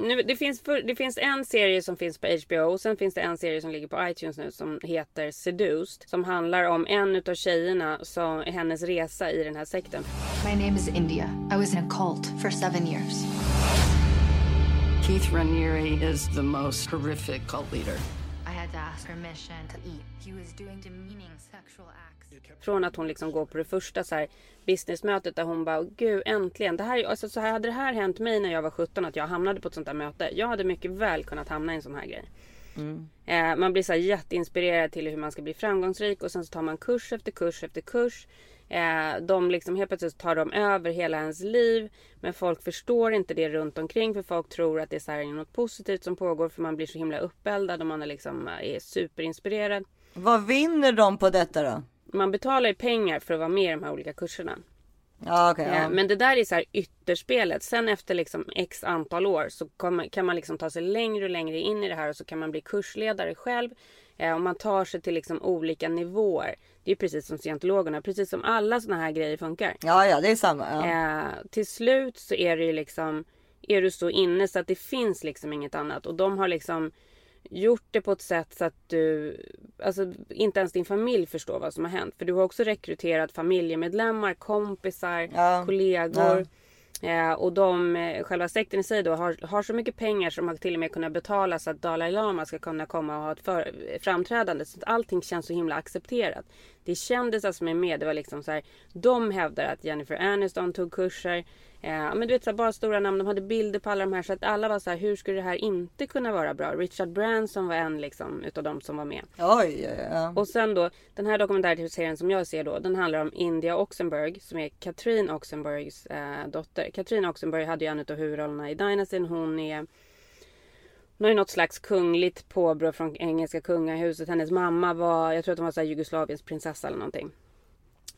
Nu, det, finns för, det finns en serie som finns på HBO och sen finns det en serie som ligger på iTunes nu som heter Seduced. Som handlar om en utav tjejerna, som, hennes resa i den här sekten. My name is India. I was in a cult for seven years. Keith Raniere is the most horrific cult leader. Från att hon liksom går på det första så här businessmötet där hon bara gud äntligen. Det här, alltså, så här hade det här hänt mig när jag var 17 att jag hamnade på ett sånt där möte. Jag hade mycket väl kunnat hamna i en sån här grej. Eh, man blir så här jätteinspirerad till hur man ska bli framgångsrik och sen så tar man kurs efter kurs efter kurs. Eh, de liksom helt plötsligt tar de över hela ens liv. Men folk förstår inte det runt omkring för folk tror att det är så här något positivt som pågår för man blir så himla uppeldad och man är liksom eh, är superinspirerad. Vad vinner de på detta då? Man betalar ju pengar för att vara med i de här olika kurserna. Ja, okej. Eh, ja. Men det där är så här ytterspelet. Sen efter liksom x antal år så kan man liksom ta sig längre och längre in i det här och så kan man bli kursledare själv. Eh, Och man tar sig till liksom olika nivåer. Det är precis som scientologerna, precis som alla såna här grejer funkar. ja, ja, det är samma. Ja. Eh, till slut så är det ju liksom, är du så inne så att det finns liksom inget annat. Och de har liksom gjort det på ett sätt så att du, alltså inte ens din familj förstår vad som har hänt. För du har också rekryterat familjemedlemmar, kompisar, Ja. kollegor. Eh, och de, eh, själva sekten i sig då har, har så mycket pengar som har till och med kunnat betala så att Dalai Lama ska kunna komma och ha ett för, framträdande. Så att allting känns så himla accepterat. Det är kändisar som är med. Det var liksom så här, de hävdar att Jennifer Aniston tog kurser. Eh, men du vet så här, bara stora namn. De hade bilder på alla de här. Så att alla var så här, hur skulle det här inte kunna vara bra? Richard Branson var en liksom utav de som var med. Oj, ja, ja. Och sen då, den här dokumentärserien som jag ser då, den handlar om India Oxenberg som är Katrin Oxenbergs eh, dotter. Katrin Oxenberg hade ju en av huvudrollerna i Dynastin. Hon är hon har ju något slags kungligt påbrå från engelska kungahuset. Hennes mamma var, jag tror att hon var så Jugoslaviens prinsessa eller någonting.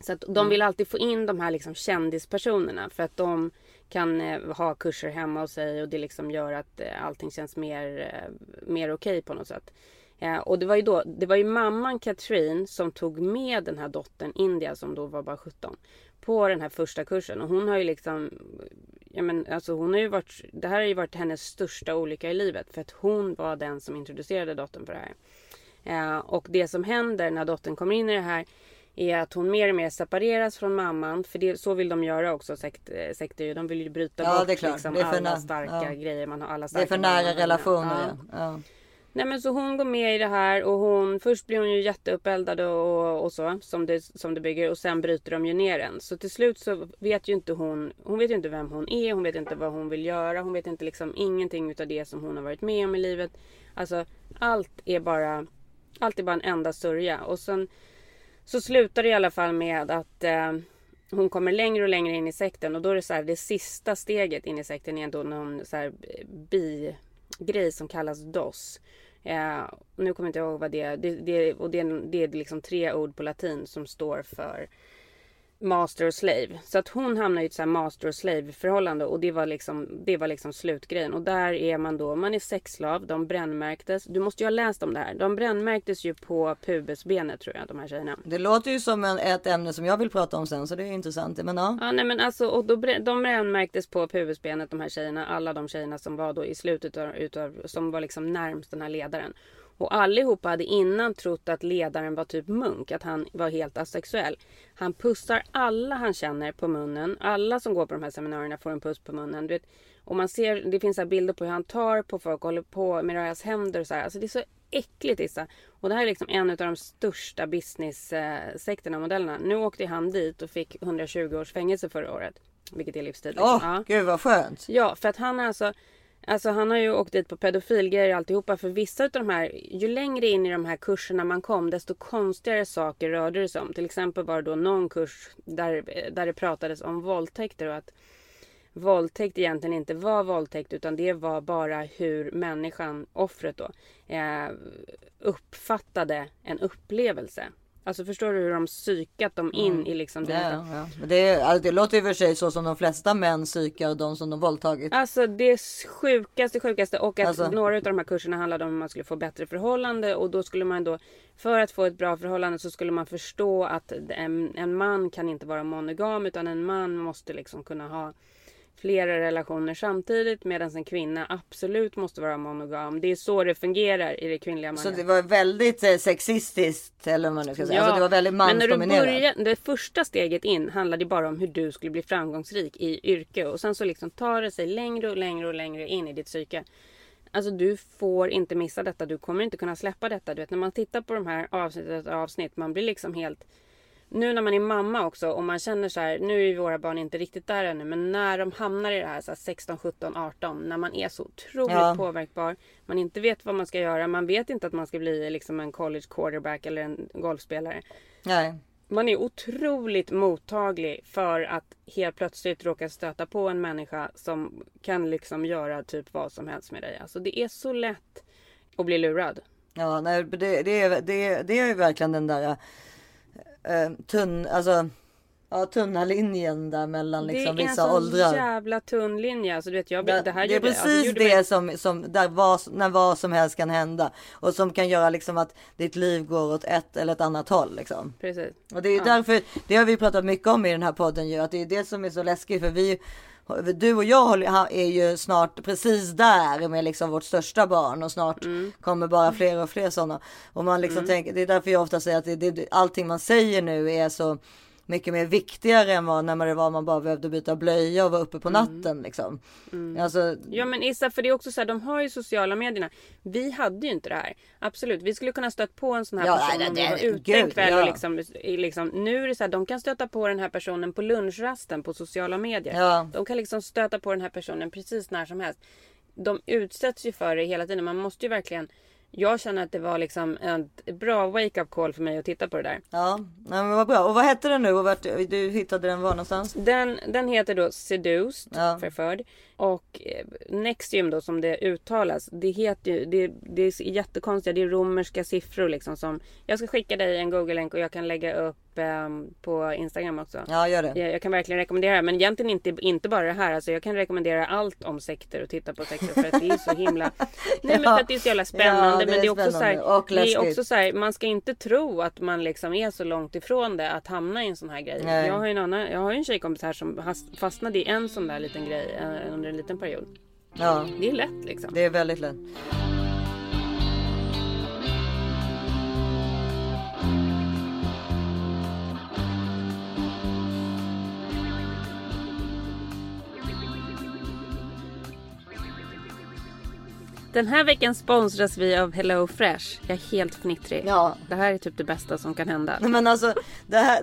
Så att de Mm. vill alltid få in de här liksom kändispersonerna för att de kan eh, ha kurser hemma hos sig och det liksom gör att eh, allting känns mer, eh, mer okej på något sätt. Eh, och det var ju då, det var ju mamman Katrin som tog med den här dottern India som då var bara 17 på den här första kursen och hon har ju liksom Ja men alltså hon har ju varit Det här har ju varit hennes största olycka i livet för att hon var den som introducerade dottern för det här. Eh, och det som händer när dottern kommer in i det här är att hon mer och mer separeras från mamman. För det, så vill de göra också sekt, eh, sekter. De vill ju bryta Ja, bort liksom, alla starka ja. grejer. Man har alla Det är starka för nära relationer. Ja. Nej men så hon går med i det här och hon först blir hon ju jätteuppeldad och, och så som det, som det bygger och sen bryter de ju ner den. Så till slut så vet ju inte hon, hon vet ju inte vem hon är, hon vet inte vad hon vill göra, hon vet inte liksom ingenting utav det som hon har varit med om i livet. Alltså allt är bara, allt är bara en enda sörja och sen så slutar det i alla fall med att eh, hon kommer längre och längre in i sekten och då är det så här det sista steget in i sekten är då någon så här bi grej som kallas DOS. Eh, nu kommer jag inte ihåg vad det är. Det, det, och det, är- det är liksom tre ord på latin som står för master och slave. Så att hon hamnar i ett så här master och slave förhållande och det var liksom, det var liksom slutgrejen. Och där är man då, man är sexslav, de brännmärktes. Du måste ju ha läst om det här. De brännmärktes ju på pubisbenet tror jag, de här tjejerna. Det låter ju som en, ett ämne som jag vill prata om sen så det är intressant. Men ja. Ja, nej men alltså, och då, de brännmärktes på pubisbenet de här tjejerna. Alla de tjejerna som var då i slutet av, utav, som var liksom närmst den här ledaren. Och allihopa hade innan trott att ledaren var typ munk, att han var helt asexuell. Han pussar alla han känner på munnen. Alla som går på de här seminarierna får en puss på munnen. Du vet, och man ser, det finns så bilder på hur han tar på folk och håller på med deras händer och så här. Alltså det är så äckligt Issa. Och det här är liksom en av de största business-sekterna och modellerna. Nu åkte han dit och fick 120 års fängelse förra året. Vilket är livstid. liksom. Åh, Ja. gud vad skönt. Ja, för att han är alltså Alltså han har ju åkt dit på pedofilgrejer och alltihopa. För vissa av de här, ju längre in i de här kurserna man kom, desto konstigare saker rörde det sig om. Till exempel var det då någon kurs där, där det pratades om våldtäkter och att våldtäkt egentligen inte var våldtäkt utan det var bara hur människan, offret då, eh, uppfattade en upplevelse. Alltså förstår du hur de psykat dem in Mm. i liksom det. Ja, ja. Det, är, alltså, det låter ju för sig så som de flesta män psykar de som de våldtagit. Alltså det sjukaste sjukaste och att Alltså- några av de här kurserna handlade om hur man skulle få bättre förhållande och då skulle man då för att få ett bra förhållande så skulle man förstå att en, en man kan inte vara monogam utan en man måste liksom kunna ha flera relationer samtidigt medan en kvinna absolut måste vara monogam. Det är så det fungerar i det kvinnliga Så manliga. det var väldigt eh, sexistiskt eller vad man nu ska säga. Alltså, det var väldigt men när du mansdominerat. börjar, det första steget in handlade bara om hur du skulle bli framgångsrik i yrke och sen så liksom tar det sig längre och längre och längre in i ditt psyke. Alltså du får inte missa detta, du kommer inte kunna släppa detta. Du vet när man tittar på de här avsnitt efter avsnitt, man blir liksom helt nu när man är mamma också och man känner så här, nu är våra barn inte riktigt där ännu, men när de hamnar i det här, så här 16, 17, 18, när man är så otroligt Ja. påverkbar, man inte vet vad man ska göra, man vet inte att man ska bli liksom en college quarterback eller en golfspelare. Nej. Man är otroligt mottaglig för att helt plötsligt råka stöta på en människa som kan liksom göra typ vad som helst med dig. Alltså det är så lätt att bli lurad. Ja, nej, det, det, är, det, det är ju verkligen den där eh, tunn, alltså ja, tunna linjen där mellan liksom det är vissa en åldrar. jävla tunn linje. Alltså, du vet, jag, Det, det här det är gjorde- precis alltså, gjorde det mig- som, som där vad, när vad som helst kan hända. Och som kan göra liksom att ditt liv går åt ett eller ett annat håll. Liksom. Precis. Och det är Ja. därför, det har vi pratat mycket om i den här podden ju, att det är det som är så läskigt för vi du och jag är ju snart precis där med liksom vårt största barn och snart Mm. kommer bara fler och fler sådana. Och man liksom tänker, det är därför jag ofta säger att det, det, allting man säger nu är så mycket mer viktigare än vad när man det var man bara behövde byta blöja och vara uppe på Mm. natten liksom. Alltså, Ja men Issa, för det är också så här, de har ju sociala medierna. Vi hade ju inte det här. Absolut, vi skulle kunna stött på en sån här Ja, person nej, om vi var ute en kväll ja. och liksom, liksom, nu är det så här, de kan stöta på den här personen på lunchrasten på sociala medier. Ja. De kan liksom stöta på den här personen precis när som helst. De utsätts ju för det hela tiden. Man måste ju verkligen jag känner att det var liksom ett bra wake-up call för mig att titta på det där. ja, men vad bra. Och vad hette den nu? Och vart, du hittade den var någonstans? Den, den heter då Seduced, Ja. förförd. Och eh, Nexium då som det uttalas. Det heter ju, det, det är jättekonstiga, det är romerska siffror liksom som. Jag ska skicka dig en Google-länk och jag kan lägga upp ehm, på Instagram också. Ja, gör det. Jag, jag kan verkligen rekommendera det. Men egentligen inte, inte bara det här. Alltså jag kan rekommendera allt om sekter och titta på sekter. För att det är så himla... Nej men för att det är så jävla spännande. Ja, det men det är också så här, det är också så här, man ska inte tro att man liksom är så långt ifrån det att hamna i en sån här grej. Nej. Jag har ju en annan, jag har en tjejkompis här som fastnade i en sån där liten grej eh, under en liten period. Ja, Det är lätt liksom. det är väldigt lätt. Den här veckan sponsras vi av Hello Fresh. Jag är helt fnittrig. Ja. Det här är typ det bästa som kan hända. Men alltså, det här,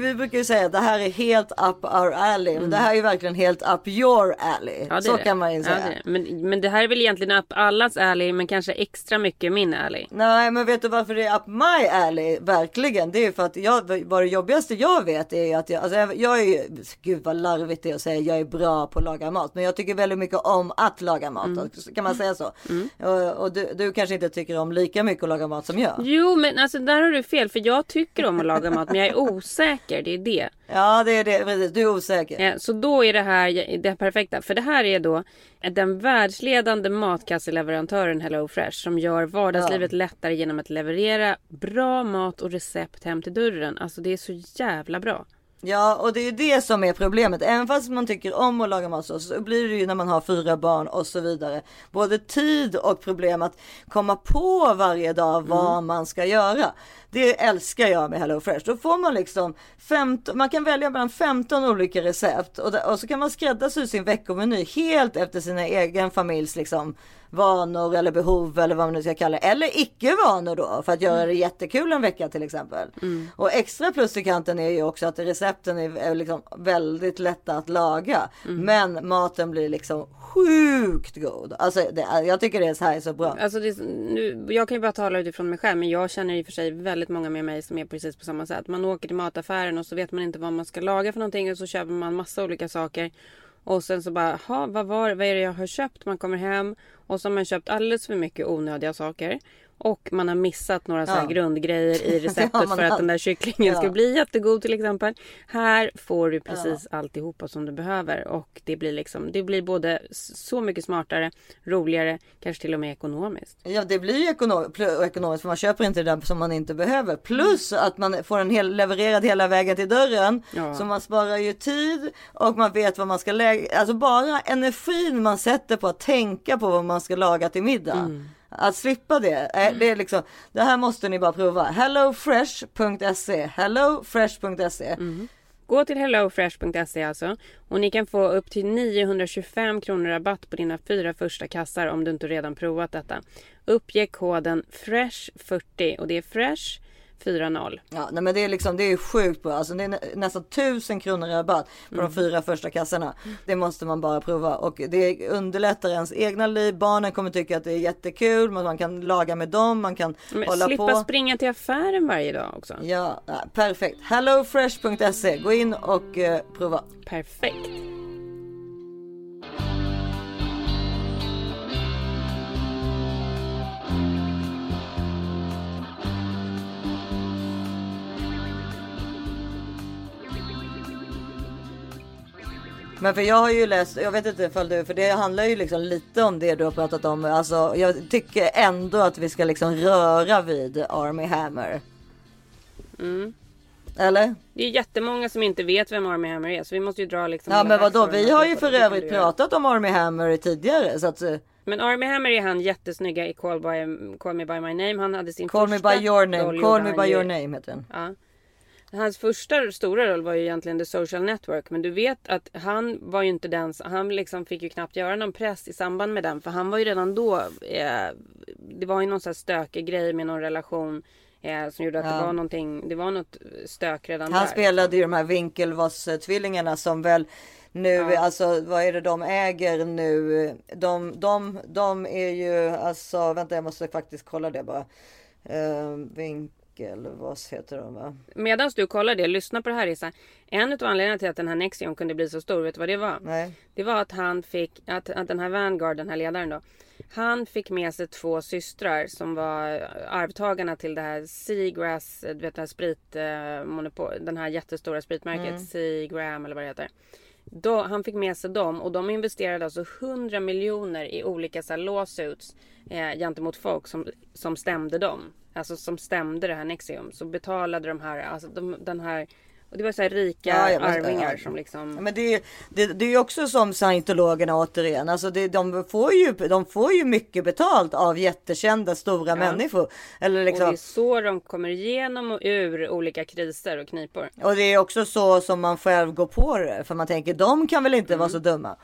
vi brukar ju säga att det här är helt up our alley. Men det här är ju verkligen helt up your alley. Mm. Ja, så det. kan man ju Ja, säga. är det. men, men det här är väl egentligen upp allas alley men kanske extra mycket min alley. Nej men vet du varför det är up my alley? Verkligen. Det är ju för att jag, vad det jobbigaste jag vet är ju att jag, alltså jag, jag är ju, gud vad larvigt det är att säga jag är bra på att laga mat. Men jag tycker väldigt mycket om att laga mat. Mm. Kan man säga så? Och, och du, du kanske inte tycker om lika mycket att laga mat som jag. Jo men alltså där har du fel för jag tycker om att laga mat men jag är osäker. Det är det. Ja det är det, precis. Du är osäker. Så då är det här det perfekta. För det här är då den världsledande matkasseleverantören HelloFresh som gör vardagslivet lättare genom att leverera bra mat och recept hem till dörren. Alltså det är så jävla bra. Ja, och det är ju det som är problemet. Även fast man tycker om att laga mat så, så blir det ju när man har fyra barn och så vidare. Både tid och problem att komma på varje dag vad man ska göra. Det älskar jag med HelloFresh. Då får man liksom 15, man kan välja bland 15 olika recept och, och så kan man skräddarsy sin veckomeny helt efter sina egen familjs liksom vanor eller behov eller vad man nu ska kalla det. Eller icke-vanor då för att göra det jättekul en vecka till exempel. Och extra plus i kanten är ju också att recepten är, är liksom väldigt lätta att laga. Men maten blir liksom sjukt god. Alltså det, jag tycker det här är så bra. Alltså det, är- nu, jag kan ju bara tala utifrån mig själv men jag känner i och för sig väldigt många med mig som är precis på samma sätt. Man åker till mataffären och så vet man inte vad man ska laga för någonting och så köper man massa olika saker. Och sen så bara, "Ha, vad, var, vad är det jag har köpt? Man kommer hem och så har man köpt alldeles för mycket onödiga saker. Och man har missat några så Ja. grundgrejer i receptet för att den där kycklingen ska Ja. bli jättegod till exempel. Här får du precis alltihopa som du behöver och det blir liksom, det blir både så mycket smartare, roligare, kanske till och med ekonomiskt. Ja det blir ju ekonom ekonomiskt för man köper inte det där som man inte behöver. Plus att man får en hel, levererad hela vägen till dörren. Ja. Så man sparar ju tid och man vet vad man ska lägga. Alltså bara energin man sätter på att tänka på vad man ska laga till middag. Att slippa det, eh, det är liksom, det här måste ni bara prova. Hellofresh.se, hellofresh.se. Gå till hellofresh.se alltså och ni kan få upp till 925 kronor rabatt på dina fyra första kassar om du inte redan provat detta. Uppge koden FRESH40 och det är FRESH 40. Ja, nej men det är liksom, det är sjukt bra. Alltså det är nä- nästan tusen kronor rabatt på de fyra första kassorna. Det måste man bara prova och det underlättar ens egna liv. Barnen kommer tycka att det är jättekul, man kan laga med dem, man kan Men hålla slippa på. springa till affären varje dag också. Ja, ja, perfekt. Hellofresh.se, gå in och eh, prova. Perfekt. Men för jag har ju läst, jag vet inte ifall du, för det handlar ju liksom lite om det du har pratat om. Alltså jag tycker ändå att vi ska liksom röra vid Army Hammer. Mm. Eller? Det är jättemånga som inte vet vem Army Hammer är så vi måste ju dra liksom Ja men vadå, vi har ju för övrigt pratat om Army Hammer tidigare så att eh, Men Army Hammer är han jättesnygga i Call, by, Call Me By My Name. Han hade sin Call me första by your name, call me by ju- your name heter den. Ja. Hans första stora roll var ju egentligen The Social Network. Men du vet att han var ju inte den Han liksom fick ju knappt göra någon press i samband med den. För han var ju redan då eh, Det var ju någon sån här stökig grej med någon relation. Eh, som gjorde att Ja. det var någonting Det var något stök redan Han där. spelade ju de här Winklevoss-tvillingarna som väl nu, alltså vad är det de äger nu? De, de, de är ju, alltså vänta jag måste faktiskt kolla det bara. Uh, Winklevoss heter de va? Medan du kollar det, lyssna på det här Issa. En av anledningarna till att den här Nexion kunde bli så stor, vet du vad det var? Nej. Det var att han fick, att, att den här Vanguard, den här ledaren då. Han fick med sig två systrar som var arvtagarna till det här Seagrass, du vet det här spritmonopol, den här jättestora spritmärket Mm. Seagram eller vad det heter. Då, han fick med sig dem och de investerade alltså 100 miljoner i olika så här, lawsuits eh, gentemot folk som, som stämde dem. Alltså som stämde det här Nexium. Så betalade de här, alltså de, den här, och det var så här rika Ja, ja, arvingar ja. som liksom Men det, är- det, det är ju också som scientologerna återigen. Alltså det, de, får ju, de får ju mycket betalt av jättekända stora människor. Eller liksom, Och det är så de kommer igenom och ur olika kriser och knipor. Och det är också så som man själv går på det. För man tänker de kan väl inte vara så dumma.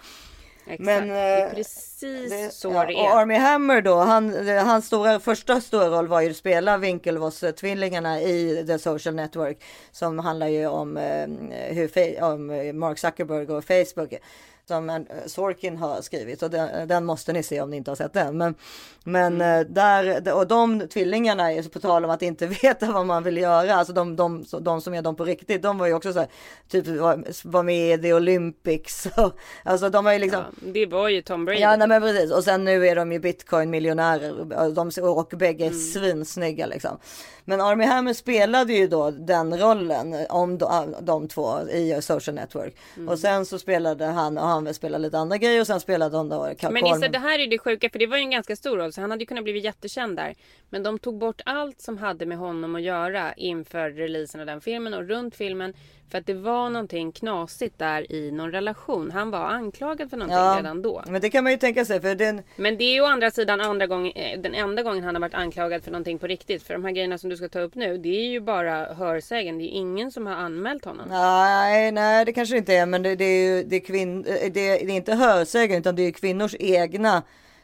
Exakt. Men, det är eh, precis så Ja, det och är. Army Hammer då, han, hans stora, första stora roll var ju att spela Winklevoss-tvillingarna i The Social Network. Som handlar ju om, eh, hur, om eh, Mark Zuckerberg och Facebook. Som eh, Sorkin har skrivit och den, den måste ni se om ni inte har sett den. Men, men Mm. eh, där, och de tvillingarna är på tal om att inte veta vad man vill göra. Alltså de, de, de som är de på riktigt, de var ju också så här, typ var, var med i The Olympics. alltså de har ju liksom Ja, det var ju Tom Brady. Ja, nej, men precis. Och sen nu är de ju bitcoin-miljonärer. De, och bägge Mm. är svinsnygga liksom. Men Army Hammer spelade ju då den rollen om de, de två i Social Network. Mm. Och sen så spelade han, och han han väl spela lite andra grejer och sen spelade han då Carl Men Issa, det här är det sjuka för det var ju en ganska stor roll så han hade ju kunnat bli jättekänd där. Men de tog bort allt som hade med honom att göra inför releasen av den filmen och runt filmen. För att det var någonting knasigt där i någon relation. Han var anklagad för någonting Ja, redan då. men det kan man ju tänka sig för den, Men det är ju å andra sidan andra gången, eh, den enda gången han har varit anklagad för någonting på riktigt. För de här grejerna som du ska ta upp nu, det är ju bara hörsägen. Det är ingen som har anmält honom. Nej, nej, det kanske inte är, men det, det är ju det är kvinn, det, det är inte hörsägen utan det är kvinnors egna.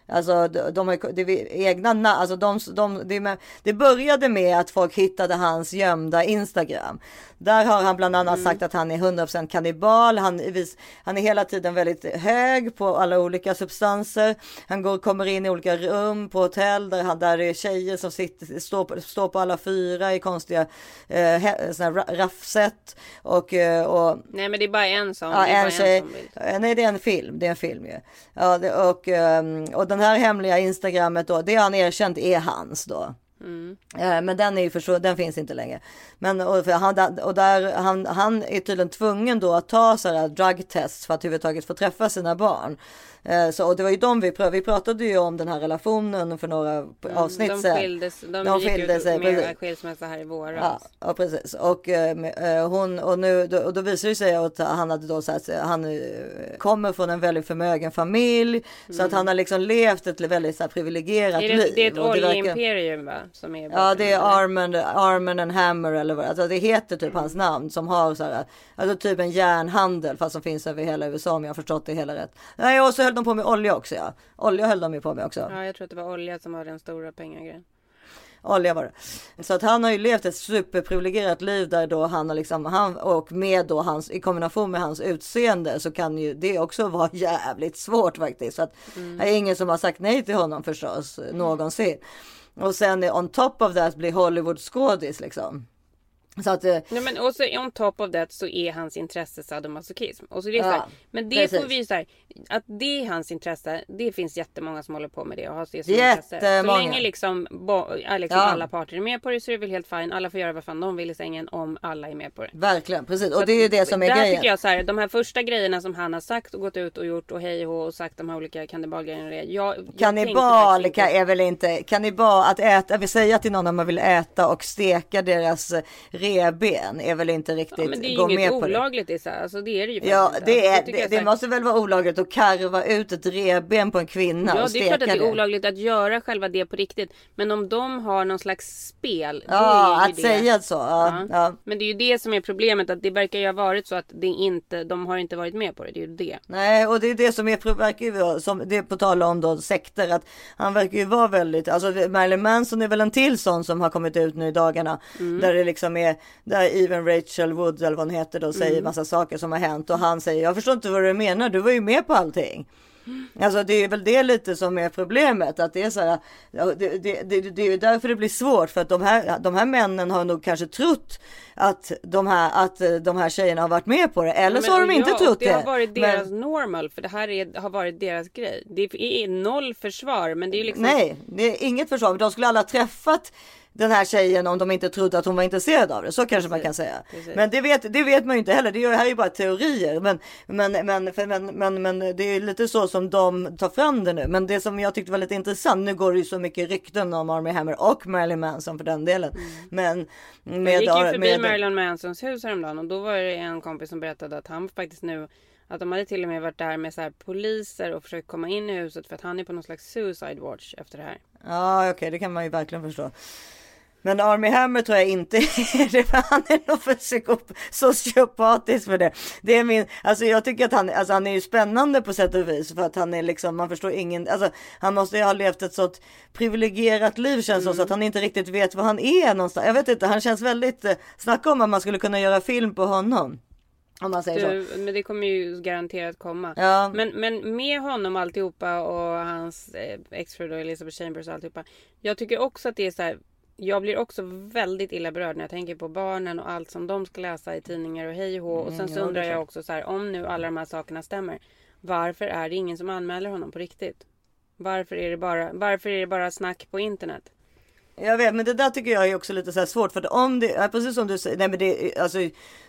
Alltså de, de har det egna na- alltså de, de, det, det började med att folk hittade hans gömda Instagram. Där har han bland annat sagt att han är 100% kannibal. Han, han är hela tiden väldigt hög på alla olika substanser. Han går, kommer in i olika rum på hotell där, han, där det är tjejer som sitter, står, på, står på alla fyra i konstiga eh, såna raffset. Och, eh, och Nej men det är bara en sån. Ja, en tjej. som vill. Eh, Nej, det är en film. Det är en film ju. Ja, det, och, ehm, och den här hemliga Instagrammet då, det har han erkänt är hans då. Mm. Eh, Men den är ju försvunnen, den finns inte längre. Men och, han, och där, han, han är tydligen tvungen då att ta så här drug test för att överhuvudtaget få träffa sina barn. Eh, Så, och det var ju de vi pratade, vi pratade ju om den här relationen för några avsnitt Mm, de skildes, de, De skilde sig, med precis. skilsmässa här i våras. Ja, ja precis. Och, eh, eh, hon, och, nu, då, och då visar det sig att han hade då så att han eh, kommer från en väldigt förmögen familj. Så att han har liksom levt ett väldigt så här, privilegierat Är det, liv. det är ett oljeimperium va? Som är Ja det är Armand, Armand and Hammer eller vad alltså det heter typ hans namn som har så här, alltså typ en järnhandel fast som finns över hela USA om jag har förstått det hela rätt. Nej och så höll de på med olja också ja. Olja höll de ju på med också. Ja, jag tror att det var olja som var den stora pengagrejen. Olja var det. Så att han har ju levt ett superprivilegierat liv där då han har liksom, han och med då hans, i kombination med hans utseende så kan ju det också vara jävligt svårt faktiskt. Så att det är ingen som har sagt nej till honom förstås, någonsin. Och sen on top of that blir Hollywood skådis liksom. Så att, eh, Ja, men och så on top of that så är hans intresse sadomasochism. Och så det är Ja, så här, men det precis. får vi så här, att det är hans intresse. Det finns jättemånga som håller på med det och har det som intresse. Så länge liksom, bo, liksom Ja. alla parter är med på det så är det väl helt fine. Alla får göra vad fan de vill i sängen om alla är med på det. verkligen, precis. Så Och det är ju det som är där grejen. tycker jag så här, de här första grejerna som han har sagt och gått ut och gjort och hej och och sagt de här olika kannibalgrejerna. det. Jag, jag Kannibal inte- är väl inte, kannibal att äta, vi säger till någon att man vill äta och steka deras eh, revben är väl inte riktigt Ja, men det är gå med inget på det. olagligt i så här. Alltså det är det ju Ja, det, är, Alltså, det, det måste väl vara olagligt att karva ut ett revben på en kvinna Ja och det är steka klart att det det. är olagligt att göra själva det på riktigt. Men om de har någon slags spel. Ja, är att det... säga så. Ja, ja. Men det är ju det som är problemet. Att det verkar ju ha varit så att det inte, de har inte varit med på det. Det är ju det. Nej, och det är det som är, verkar ju som det är på tal om då sekter, att han verkar ju vara väldigt, alltså det- Marilyn Manson är väl en till sån som har kommit ut nu i dagarna, Mm. där det liksom är, där even Rachel Wood eller vad hon heter då säger Mm. massa saker som har hänt och han säger, jag förstår inte vad du menar, du var ju med på allting. Alltså det är väl det lite som är problemet, att det är så här, det, det, det, det är ju därför det blir svårt, för att de här, de här männen har nog kanske trott att de här, att eh, de här tjejerna har varit med på det, eller Ja, så har men- de inte ja, trott det. det. har varit Men- deras normal. För det här är, har varit deras grej. Det är noll försvar. Men det är ju liksom. Nej, det är inget försvar. De skulle alla träffat den här tjejen om de inte trodde att hon var intresserad av det. Så kanske man kan säga. precis. Men det vet, det vet man ju inte heller. Det här är ju bara teorier. Men, men, men, för, men, men, men det är lite så som de tar fram det nu. Men det som jag tyckte var lite intressant. Nu går det ju så mycket rykten om Armie Hammer och Marilyn Manson för den delen. Men Jag med, gick ju förbi med, Marilyn Mansons hus häromdagen och då var det en kompis som berättade att han faktiskt nu att de hade till och med varit där med så poliser och försökt komma in i huset för att han är på någon slags suicide watch efter det här. Ja, okej, det kan man ju verkligen förstå. Men Army Hammer tror jag inte är det, för han är nog för psykop- sociopatisk för det. Det är min, alltså jag tycker att han, alltså han är ju spännande på sätt och vis för att han är liksom, man förstår ingen, alltså han måste ju ha levt ett sånt privilegierat liv känns det så att han inte riktigt vet var han är någonstans. Jag vet inte, han känns väldigt, eh, snacka om att man skulle kunna göra film på honom. Om man säger så. Du, men det kommer ju garanterat komma. Ja. Men, men med honom alltihopa och hans eh, exfru då, Elizabeth Chambers och alltihopa. Jag tycker också att det är så här. Jag blir också väldigt illa berörd när jag tänker på barnen och allt som de ska läsa i tidningar och hej och. Och sen Mm, så undrar jag också så här. Om nu alla de här sakerna stämmer. Varför är det ingen som anmäler honom på riktigt? Varför är det bara, varför är det bara snack på internet? Jag vet, men det där tycker jag är också lite så svårt för att om det är precis som du säger, nej men det alltså,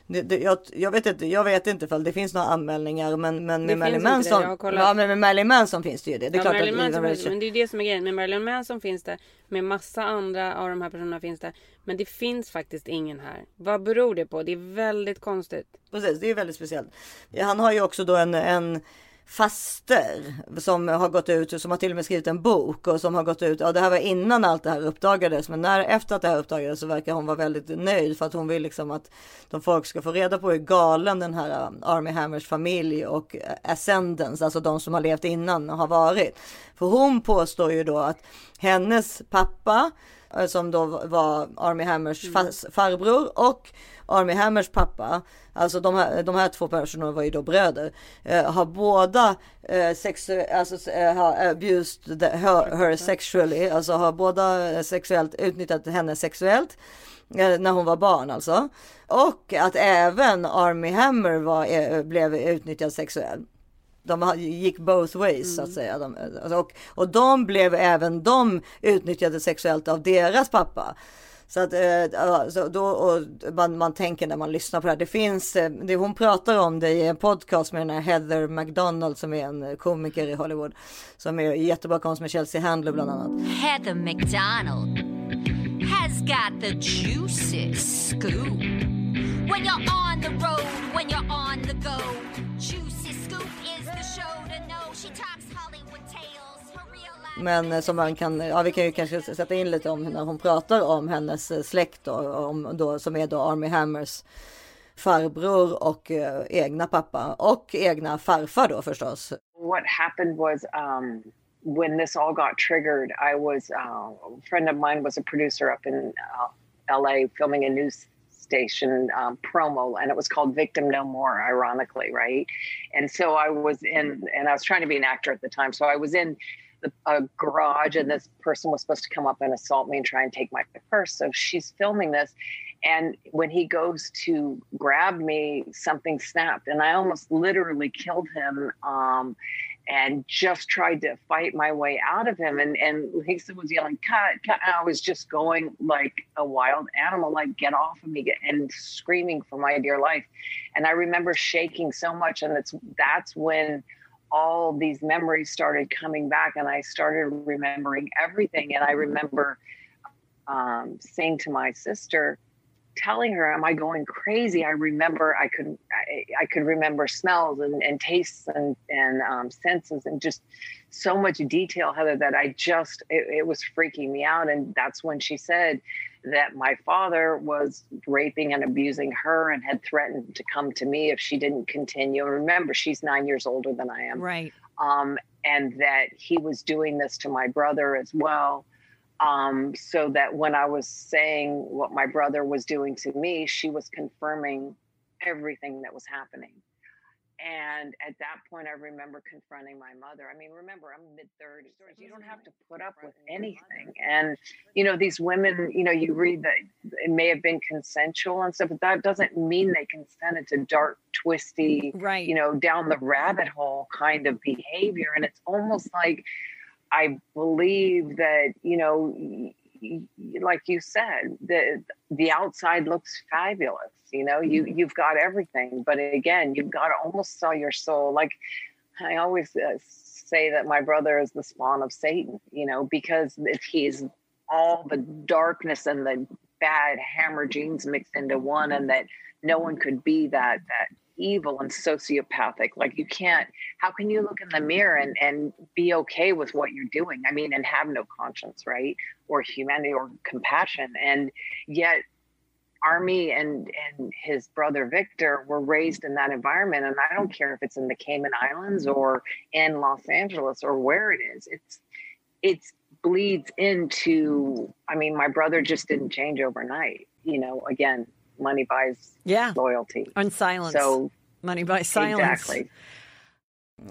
det, det, jag, jag vet inte, jag vet inte ifall det finns några anmälningar, men, men med Marilyn Manson, ja men med Marilyn Manson finns det ju det. Det är ja, klart Marilyn att Manson men det är ju det som är grejen. Med Marilyn Manson finns det. Med massa andra av de här personerna finns det. Men det finns faktiskt ingen här. Vad beror det på? Det är väldigt konstigt. Precis, det är väldigt speciellt. Han har ju också då en, en faster som har gått ut, som har till och med skrivit en bok och som har gått ut, ja det här var innan allt det här uppdagades, men när, efter att det här uppdagades så verkar hon vara väldigt nöjd för att hon vill liksom att de folk ska få reda på hur galen den här eh, Army Hammers familj och uh, Ascendance, alltså de som har levt innan, har varit. För hon påstår ju då att hennes pappa som då var Army Hammers fas- farbror och Army Hammers pappa, alltså de här, de här två personerna var ju då bröder, eh, har båda eh, sexu- alltså, eh, har abused the, her, her sexually, alltså har båda eh, sexuellt utnyttjat henne sexuellt eh, när hon var barn alltså. Och att även Army Hammer var, eh, blev utnyttjad sexuellt de gick both ways så att säga. De, alltså, och, och de blev även de utnyttjade sexuellt av deras pappa. Så att eh, så då, och man, man tänker när man lyssnar på det här. Det finns, eh, det hon pratar om det i en podcast med den här Heather McDonald som är en komiker i Hollywood. Som är jättebra konst med Chelsea Handler bland annat. Heather McDonald has got the juiciest scoop. When you're on the road, when you're Men eh, som man kan, ja vi kan ju kanske sätta in lite om när hon pratar om hennes eh, släkt då, om då, som är då Army Hammers farbror och eh, egna pappa och egna farfar då förstås. what happened was um, when this all got triggered, I was uh, a friend of mine was a producer up in uh, L.A. filming a news station um, promo, and it was called "Victim No More," ironically, right? And so I was in, and I was trying to be an actor at the time, so I was in the a garage, and this person was supposed to come up and assault me and try and take my purse. So she's filming this. And when he goes to grab me, something snapped, and I almost literally killed him. Um, and just tried to fight my way out of him. And and Lisa was yelling, "Cut! Cut!" And I was just going like a wild animal, like "Get off of me!" and screaming for my dear life. And I remember shaking so much, and that's that's when all these memories started coming back, and I started remembering everything. And I remember um, saying to my sister, telling her am i going crazy? I remember i could i, I could remember smells and, and tastes and and um, senses and just so much detail heather that i just it, it was freaking me out. And that's when she said that my father was raping and abusing her and had threatened to come to me if she didn't continue. And remember she's nine years older than i am. Right. um, and that he was doing this to my brother as well um, so that when I was saying what my brother was doing to me, she was confirming everything that was happening. And at that point, I remember confronting my mother. I mean, remember, I'm mid 30s. You don't have to put up with anything. And, you know, these women, you know, you read that it may have been consensual and stuff, but that doesn't mean they consented to dark, twisty, right. you know, down the rabbit hole kind of behavior. And it's almost like, I believe that you know, like you said, the the outside looks fabulous. You know, you you've got everything, but again, you've got to almost sell your soul. Like I always uh, say that my brother is the spawn of Satan. You know, because if he's all the darkness and the bad hammer genes mixed into one, and that no one could be that that evil and sociopathic. Like you can't how can you look in the mirror and and be okay with what you're doing? I mean and have no conscience right? Or humanity or compassion. And yet army and and his brother victor were raised in that environment. And i don't care if it's in the cayman islands or in los angeles or where it is. It's it's bleeds into i mean my brother just didn't change overnight you know again money buys Yeah. loyalty And silence. so Money by silence. exactly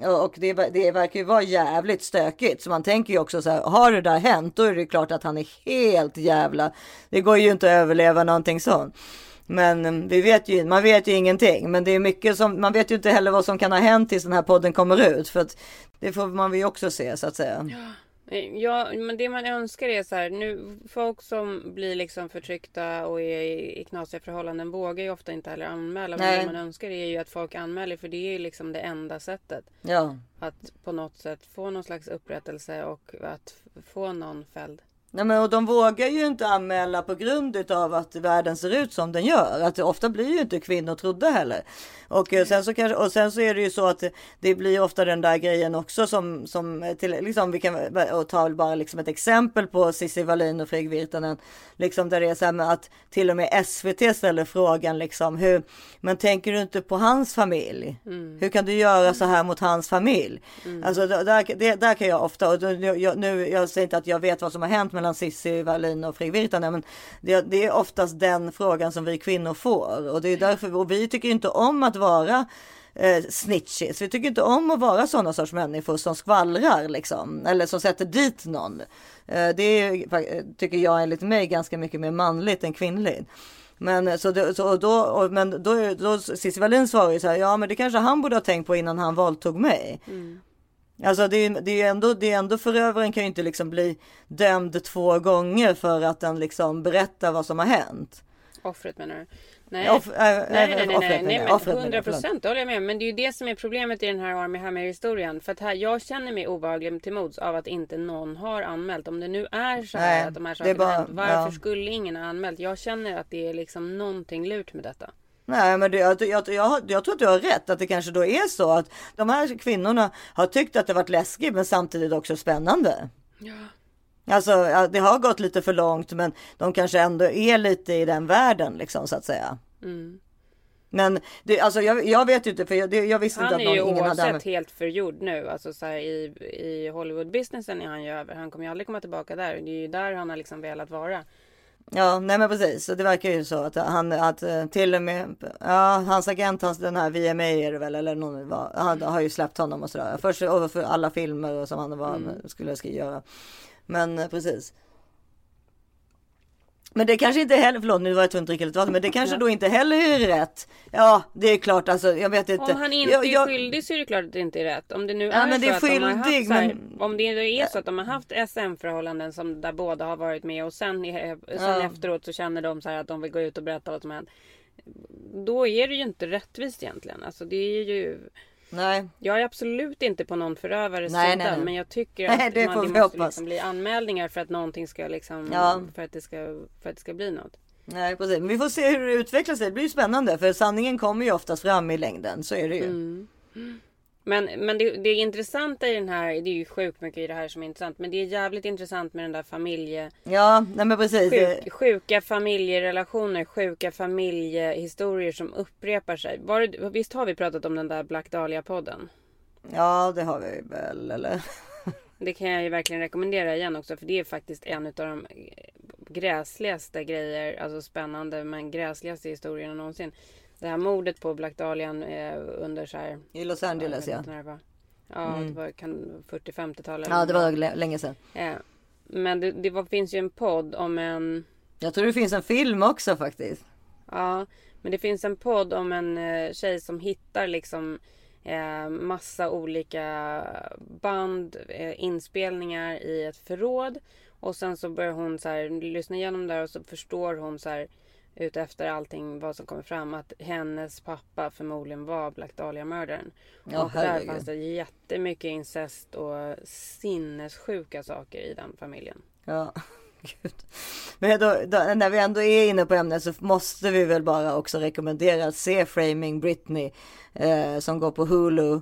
Och det, det verkar ju vara jävligt stökigt. Så man tänker ju också så här, har det där hänt då är det klart att han är helt jävla... Det går ju inte att överleva någonting sånt. Men mm, vi vet ju, man vet ju ingenting. Men det är mycket som, man vet ju inte heller vad som kan ha hänt tills den här podden kommer ut. För att det får man ju också se så att säga. Ja, men det man önskar är så här, nu folk som blir liksom förtryckta och är i, i knasiga förhållanden vågar ju ofta inte heller anmäla. Men det man önskar är ju att folk anmäler för det är ju liksom det enda sättet. Ja. Att på något sätt få någon slags upprättelse och att få någon fälld. Nej, men och de vågar ju inte anmäla på grund av att världen ser ut som den gör. Att det ofta blir ju inte kvinnor trodda heller. Och eh, sen så, kanske, och sen så är det ju så att det, blir ofta den där grejen också som, som till, liksom vi kan och ta bara liksom ett exempel på Cissi Wallin och Fredrik Virtanen. Liksom där det är så här med att till och med SVT ställer frågan liksom hur, men tänker du inte på hans familj? Hur kan du göra så här mot hans familj? Alltså där, det, där kan jag ofta, och nu, jag, nu, jag säger inte att jag vet vad som har hänt mellan Cissi Wallin och Fredrik Virtanen, men det, det är oftast den frågan som vi kvinnor får. Och det är därför, och vi tycker inte om att vara eh, snitches. Vi tycker inte om att vara sådana sorts människor som skvallrar liksom, eller som sätter dit någon. Eh, det är, tycker jag enligt mig ganska mycket mer manligt än kvinnligt. Men eh, så, det, så och då, och, men då, då Cissi Wallin svarar ju så här, ja men det kanske han borde ha tänkt på innan han våldtog mig. Mm. Alltså det är, det är ändå, det är ändå förövaren kan ju inte liksom bli dömd två gånger för att den liksom berättar vad som har hänt. Offret menar du? Nej, Off- äh, nej, nej, äh, nej, nej, nej, nej men Offret menar 100 jag, förlåt. procent, det håller jag med. Men det är ju det som är problemet i den här Army Hammer historien. För att här, jag känner mig obehaglig till mods av att inte någon har anmält. Om det nu är så här Nej, att de här sakerna bara- hänt, varför ja. skulle ingen ha anmält? Jag känner att det är liksom någonting lurt med detta. Nej, men det, jag, jag, jag, jag tror att du har rätt att det kanske då är så att de här kvinnorna har tyckt att det varit läskigt men samtidigt också spännande. Ja. Alltså det har gått lite för långt men de kanske ändå är lite i den världen liksom så att säga. Mm. Men det, alltså jag, jag vet ju inte för jag, jag visste Han inte är att ju någon, ingen hade oavsett använt. helt förgjord nu. Alltså så här, i, i Hollywood-businessen är han ju över. Han kommer ju aldrig komma tillbaka där. Det är ju där han har liksom velat vara. Ja, nej men precis. Så det verkar ju så att han, att eh, till och med, ja, hans agent, hans, den här VMA är det väl, eller någon, var, han har ju släppt honom och sådär. Först för alla filmer som han var, Mm. skulle ska göra. Men eh, precis. Men det kanske inte heller, förlåt nu var jag tvungen att dricka lite vatten, men det kanske då inte heller är rätt. Ja, det är klart alltså, jag vet inte. Om han inte jag, är jag, skyldig så är det klart att det inte är rätt. Om det nu Ja, är men det är så att de har haft skyldig, så här, men- Om det är så att de har haft SM-förhållanden som där båda har varit med och sen, i- sen Ja. efteråt så känner de så här att de vill gå ut och berätta vad som hänt. Då är det ju inte rättvist egentligen. Alltså det är ju... Nej. Jag är absolut inte på någon förövares Nej, sida. nej, nej. Men jag tycker Nej, att det man, det måste hoppas. liksom bli anmälningar för att någonting ska liksom... Ja. För, att det ska, för att det ska bli något. Nej, precis. Men vi får se hur det utvecklar sig. Det blir ju spännande för sanningen kommer ju oftast fram i längden. Så är det ju. Mm. Men, men det, det intressanta i den här, det är ju sjukt mycket i det här som är intressant. Men det är jävligt intressant med den där familje... Ja, nej men precis. Sjuk, sjuka familjerelationer, sjuka familjehistorier som upprepar sig. Var, det- visst har vi pratat om den där Black Dahlia-podden? Ja, det har vi väl, eller? Det kan jag ju verkligen rekommendera igen också. För det är faktiskt en av de gräsligaste grejer, alltså spännande men gräsligaste historierna någonsin. Det här mordet på Black Dahlian eh, under så här... I Los Angeles, ja. var. Ja, Mm. det var kan 40-50-talet. Ja, det var lä- länge sedan. Eh, men det, det var, finns ju en podd om en... Jag tror det finns en film också faktiskt. Ja, men det finns en podd om en eh, tjej som hittar liksom eh, massa olika band, eh, inspelningar i ett förråd. Och sen så börjar hon så här, lyssna igenom där och så förstår hon så här utefter allting vad som kommer fram att hennes pappa förmodligen var Black Dahlia-mördaren. Ja, och där herregud. fanns det jättemycket incest och sinnessjuka saker i den familjen. Ja, gud. Men då, då, när vi ändå är inne på ämnet så måste vi väl bara också rekommendera att se Framing Britney eh, som går på Hulu.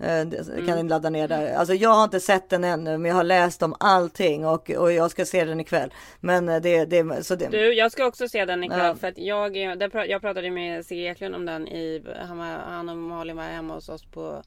Eh, det kan Mm. ni ladda ner där. Alltså jag har inte sett den ännu, men jag har läst om allting och, och jag ska se den ikväll. Men eh, det, det, så det, Du, jag ska också se den ikväll Ja. för att jag, jag pratade med Sigge Eklund om den i, han, var, han och Malin var hemma hos oss på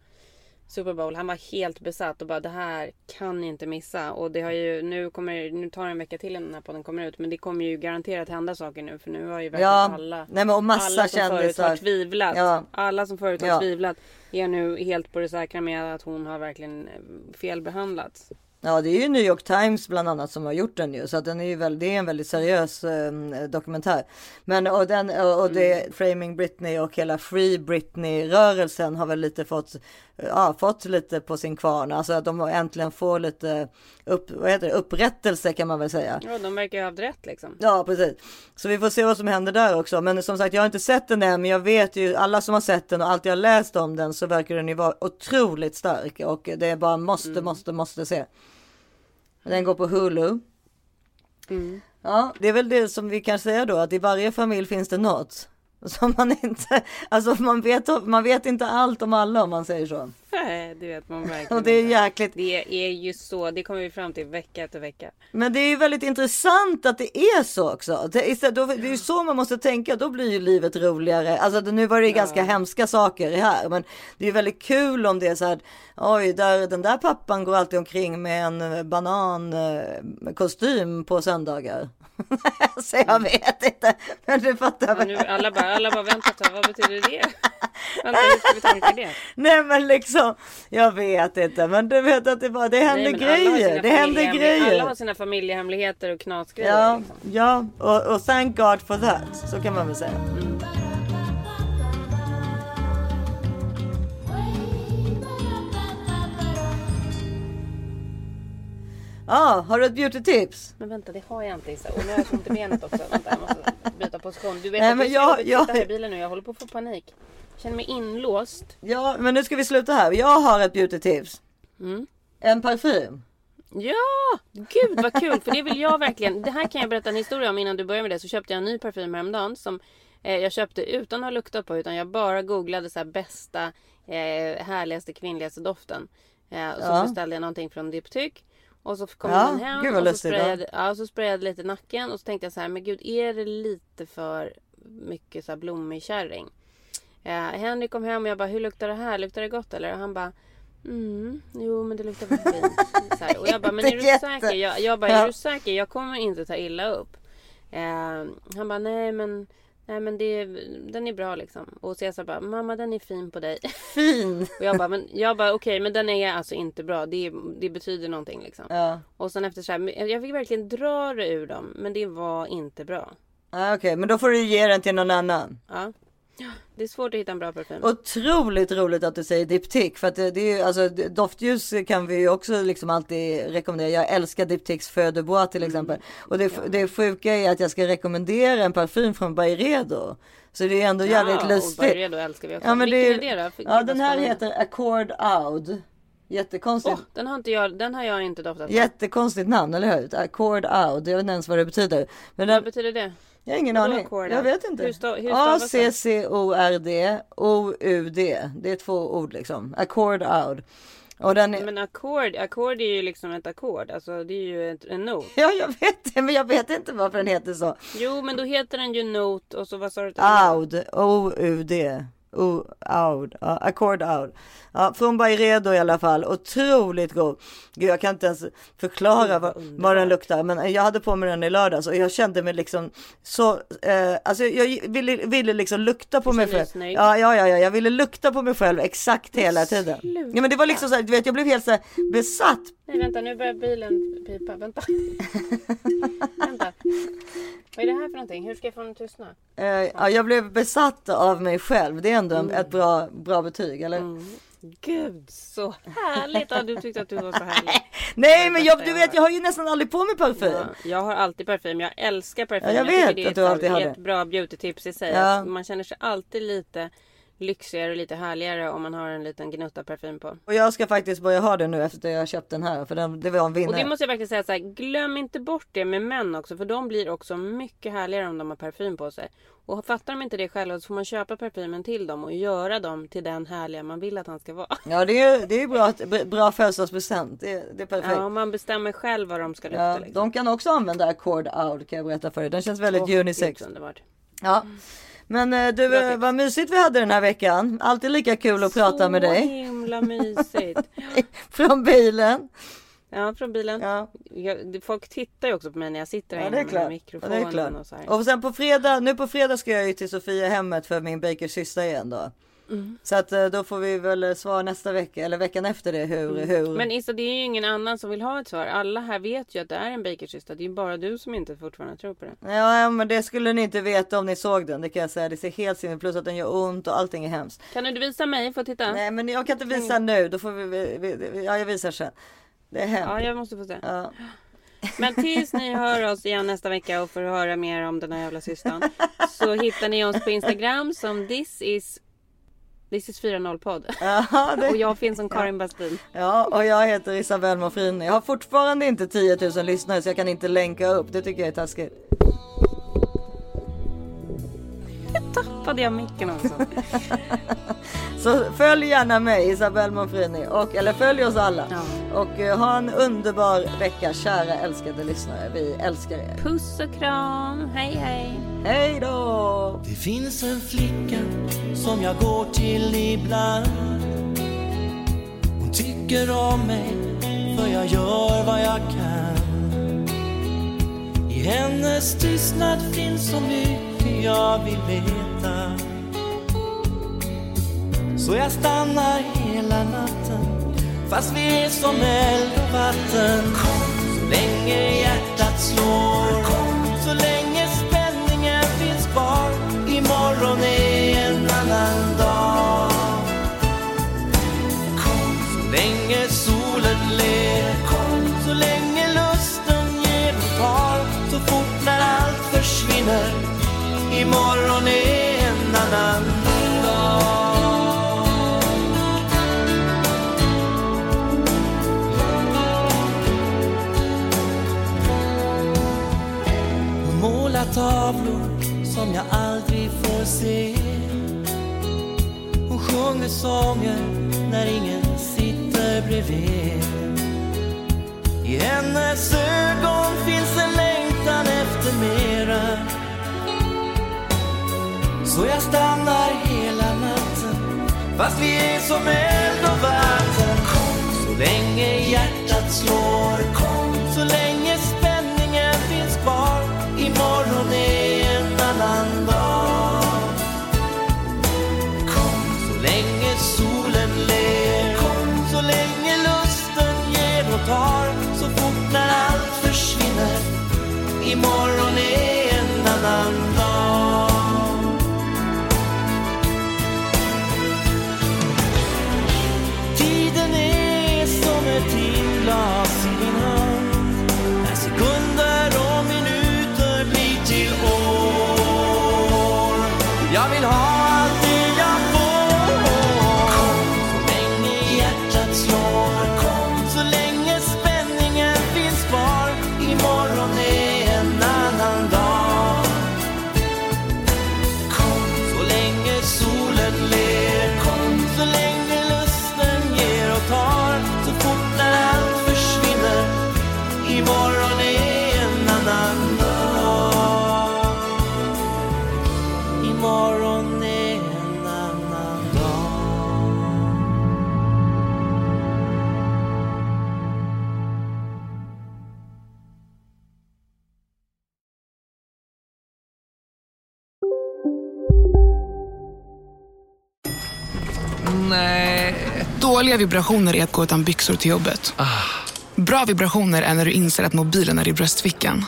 Super Bowl. Han var helt besatt och bara det här kan ni inte missa. Och det har ju, nu kommer, nu tar det en vecka till innan den här podden kommer ut. Men det kommer ju garanterat hända saker nu för nu har ju verkligen Ja, alla, nej, men och massa alla som förut kändisar. har tvivlat. Ja. Alla som förut har Ja. tvivlat är nu helt på det säkra med att hon har verkligen eh, felbehandlats. Ja, det är ju New York Times bland annat som har gjort den ju, så att den är ju väl, det är en väldigt seriös eh, dokumentär. Men och den och, och det Framing Britney och hela Free Britney rörelsen har väl lite fått, ja, fått lite på sin kvarn, alltså att de äntligen får lite upp, vad heter det, upprättelse kan man väl säga. Ja, de verkar ju ha haft rätt liksom. Ja, precis. Så vi får se vad som händer där också. Men som sagt, jag har inte sett den än, men jag vet ju alla som har sett den och allt jag har läst om den så verkar den ju vara otroligt stark och det är bara måste, måste, måste se. Den går på Hulu. Ja, det är väl det som vi kan säga då, att i varje familj finns det något. Som man inte, alltså man vet, man vet inte allt om alla om man säger så. Det vet man verkligen Och det är jäkligt. Det är ju så, det kommer vi fram till vecka efter vecka. Men det är ju väldigt intressant att det är så också. Det, är ju så man måste tänka, då blir ju livet roligare. Alltså nu var det ju ganska hemska saker här, men det är ju väldigt kul om det är så här, oj, där, den där pappan går alltid omkring med en eh, banankostym på söndagar. så jag vet inte, men du fattar väl. nu, alla, bara, alla bara vänta tag, vad betyder det? Vänta, hur ska vi tolka det? Nej men liksom, jag vet inte, men du vet att det bara, det händer Nej, grejer. Det händer grejer. Alla har sina familjehemligheter och knasgrejer. Ja, liksom. ja, och, och thank God for that, så kan man väl säga. Ja, har du ett beauty-tips? Men vänta, det har jag inte Issa. Och nu har jag så ont i benet också. Vänta, jag måste byta position. Du vet Nej, att men är jag- att jag- sitta här i bilen nu. Jag håller på att få panik. Jag känner mig inlåst. Ja, men nu ska vi sluta här. Jag har ett beauty-tips. Mm. En parfym. Ja! Gud vad kul! För det vill jag verkligen. Det här kan jag berätta en historia om innan du börjar med det. Så köpte jag en ny parfym häromdagen. Som eh, jag köpte utan att ha luktat på. Utan jag bara googlade så här bästa, eh, härligaste, kvinnligaste doften. Eh, och så Ja. beställde jag någonting från Diptyque. Och så kom Ja, den hem gud vad och så sprayade, ja, så sprayade lite nacken. Och så tänkte jag så här, men gud är det lite för mycket så här blommig kärring? Eh, Henry kom hem och jag bara, hur luktar det här? Luktar det gott eller? Och han bara, mm, jo men det luktar väl fint. Så här. Och jag bara, men är du säker? Jag, jag bara, är du säker? Jag kommer inte ta illa upp. Eh, han bara, nej men Nej men det, den är bra liksom. Och Cesar bara, mamma den är fin på dig. Fin! Och jag bara, men, jag bara okej men den är alltså inte bra. Det, det betyder någonting liksom. Ja. Och sen efter så här, jag fick verkligen dra det ur dem. Men det var inte bra. Ah, Okej, men då får du ge den till någon annan. Ja. Det är svårt att hitta en bra parfym. Otroligt roligt att du säger diptyk för att det, är ju alltså doftljus kan vi ju också liksom alltid rekommendera. Jag älskar Diptyks Feu till exempel. Och det, det sjuka är att jag ska rekommendera en parfym från Byredo. Så det är ändå jävligt ja, lustigt. Och Byredo älskar vi också. Ja, men Vilken det, är det då? Ja, den här heter Accord Oud. Jättekonstigt. Åh, den har inte jag, den har jag inte doftat på. Jättekonstigt namn, eller hur? Accord Oud. Jag vet inte ens vad det betyder. Men den, Vad betyder det? jag har ingen Vadå aning. accord Jag Oud? vet inte. Hur sta- hur? A-C-C-O-R-D O-U-D. Det är två ord liksom. Accord Oud. Och den är... Men ackord, ackord är ju liksom ett ackord. Alltså det är ju ett, en not. Ja, jag vet det, men jag vet inte varför den heter så. Jo, men då heter den ju note och så vad sa du? Aud, O-U-D. O, Aud, ja, Accord Aud. Ja, från Byredo i alla fall. Otroligt god. Gud, jag kan inte ens förklara vad, vad den luktar, men jag hade på mig den i lördags och jag kände mig liksom så, eh, alltså jag ville, ville liksom lukta på mig själv. Ja, ja, ja, ja, jag ville lukta på mig själv exakt hela tiden. Ja, men det var liksom så här, du vet, jag blev helt så här besatt. Nej, vänta, nu börjar bilen pipa. Vänta. vänta. Vad är det här för någonting? Hur ska jag få den att tystna? Eh, ja, jag blev besatt av mig själv. Det är ändå en, ett bra, bra betyg, eller? Gud, så härligt. Ja, du tyckte att du var så härlig. Nej, men jag, du vet, jag har ju nästan aldrig på mig parfym. Ja, jag har alltid parfym. Jag älskar parfym. Ja, jag vet det är att du alltid ett, har ett det. bra beautytips i sig. Ja. Man känner sig alltid lite lyxigare och lite härligare om man har en liten gnutta parfym på. Och jag ska faktiskt börja ha det nu efter att jag har köpt den här, för den, det var en Och vinnare. det måste jag faktiskt säga så här, glöm inte bort det med män också för de blir också mycket härligare om de har parfym på sig. Och fattar de inte det själva så får man köpa parfymen till dem och göra dem till den härliga man vill att han ska vara. Ja, det är, det är bra, bra födelsedagspresent. Det, det är perfekt. Ja, man bestämmer själv vad de ska lukta. Ja, liksom. de kan också använda Accord Out kan jag berätta för dig. Den känns väldigt Åh, unisex. Ja. Men eh, du, vad mysigt vi hade den här veckan. Alltid lika kul att prata med Så dig. himla mysigt. Från bilen. Ja, från bilen. Ja. Jag, folk tittar ju också på mig när jag sitter här Ja, inne med. Ja, mikrofonen klart. och så här. Och sen på fredag, nu på fredag ska jag ju till Sofia hemmet för min Bakers syster igen då. Mm. Så att eh, då får vi väl eh, svara nästa vecka eller veckan efter det hur, hur. Mm. Men Issa, det är ju ingen annan som vill ha ett svar. Alla här vet ju att det är en bakersyster. Det är ju bara du som inte fortfarande tror på det. Ja, men det skulle ni inte veta om ni såg den. Det kan jag säga. Det ser helt sinnes plus att den gör ont och allting är hemskt. Kan du visa mig? Får titta? Nej, men jag kan inte visa nu. Då får vi, vi, vi ja, jag visar sen. Det är hemskt. Ja, jag måste få se. Ja. Men tills ni hör oss igen nästa vecka och får höra mer om den här jävla systern. så hittar ni oss på Instagram som this is This is 4.0 podd. Ja, det- Och jag finns som Karin Bastin. Ja, och jag heter Isabelle Monfrini. Jag har fortfarande inte 10 000 lyssnare så jag kan inte länka upp. Det tycker jag är taskigt. Tappade jag micken också. Så följ gärna mig, Isabelle Monfrini. Och, eller följ oss alla. Och eh, ha en underbar vecka, kära älskade lyssnare. Vi älskar er. Puss och kram. Hej hej. Hej då! Det finns en flicka som jag går till ibland Hon tycker om mig för jag gör vad jag kan I hennes tystnad finns så mycket jag vill veta. Så jag stannar hela natten fast vi är som eld och vatten. Så länge hjärtat slår Så länge spänningen finns kvar. Imorgon är en annan dag. Så länge solen ler Imorgon är en annan dag. Hon målar tavlor som jag aldrig får se. Hon sjunger sånger när ingen sitter bredvid. I hennes ögon finns en längtan efter mera. Så jag stannar hela natten. Fast vi är som en Dåliga vibrationer är att gå utan byxor till jobbet. Bra vibrationer är när du inser att mobilen är i bröstfickan.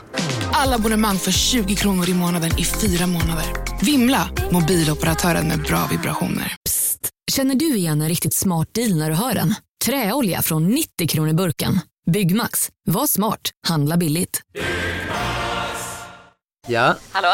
Alla abonnemang för 20 kronor i månaden i fyra månader. Vimla! Mobiloperatören med bra vibrationer. Känner du igen en riktigt smart deal när du hör den? Träolja från 90 kronor burken. Byggmax. Var smart. Handla billigt. Ja, Hallå?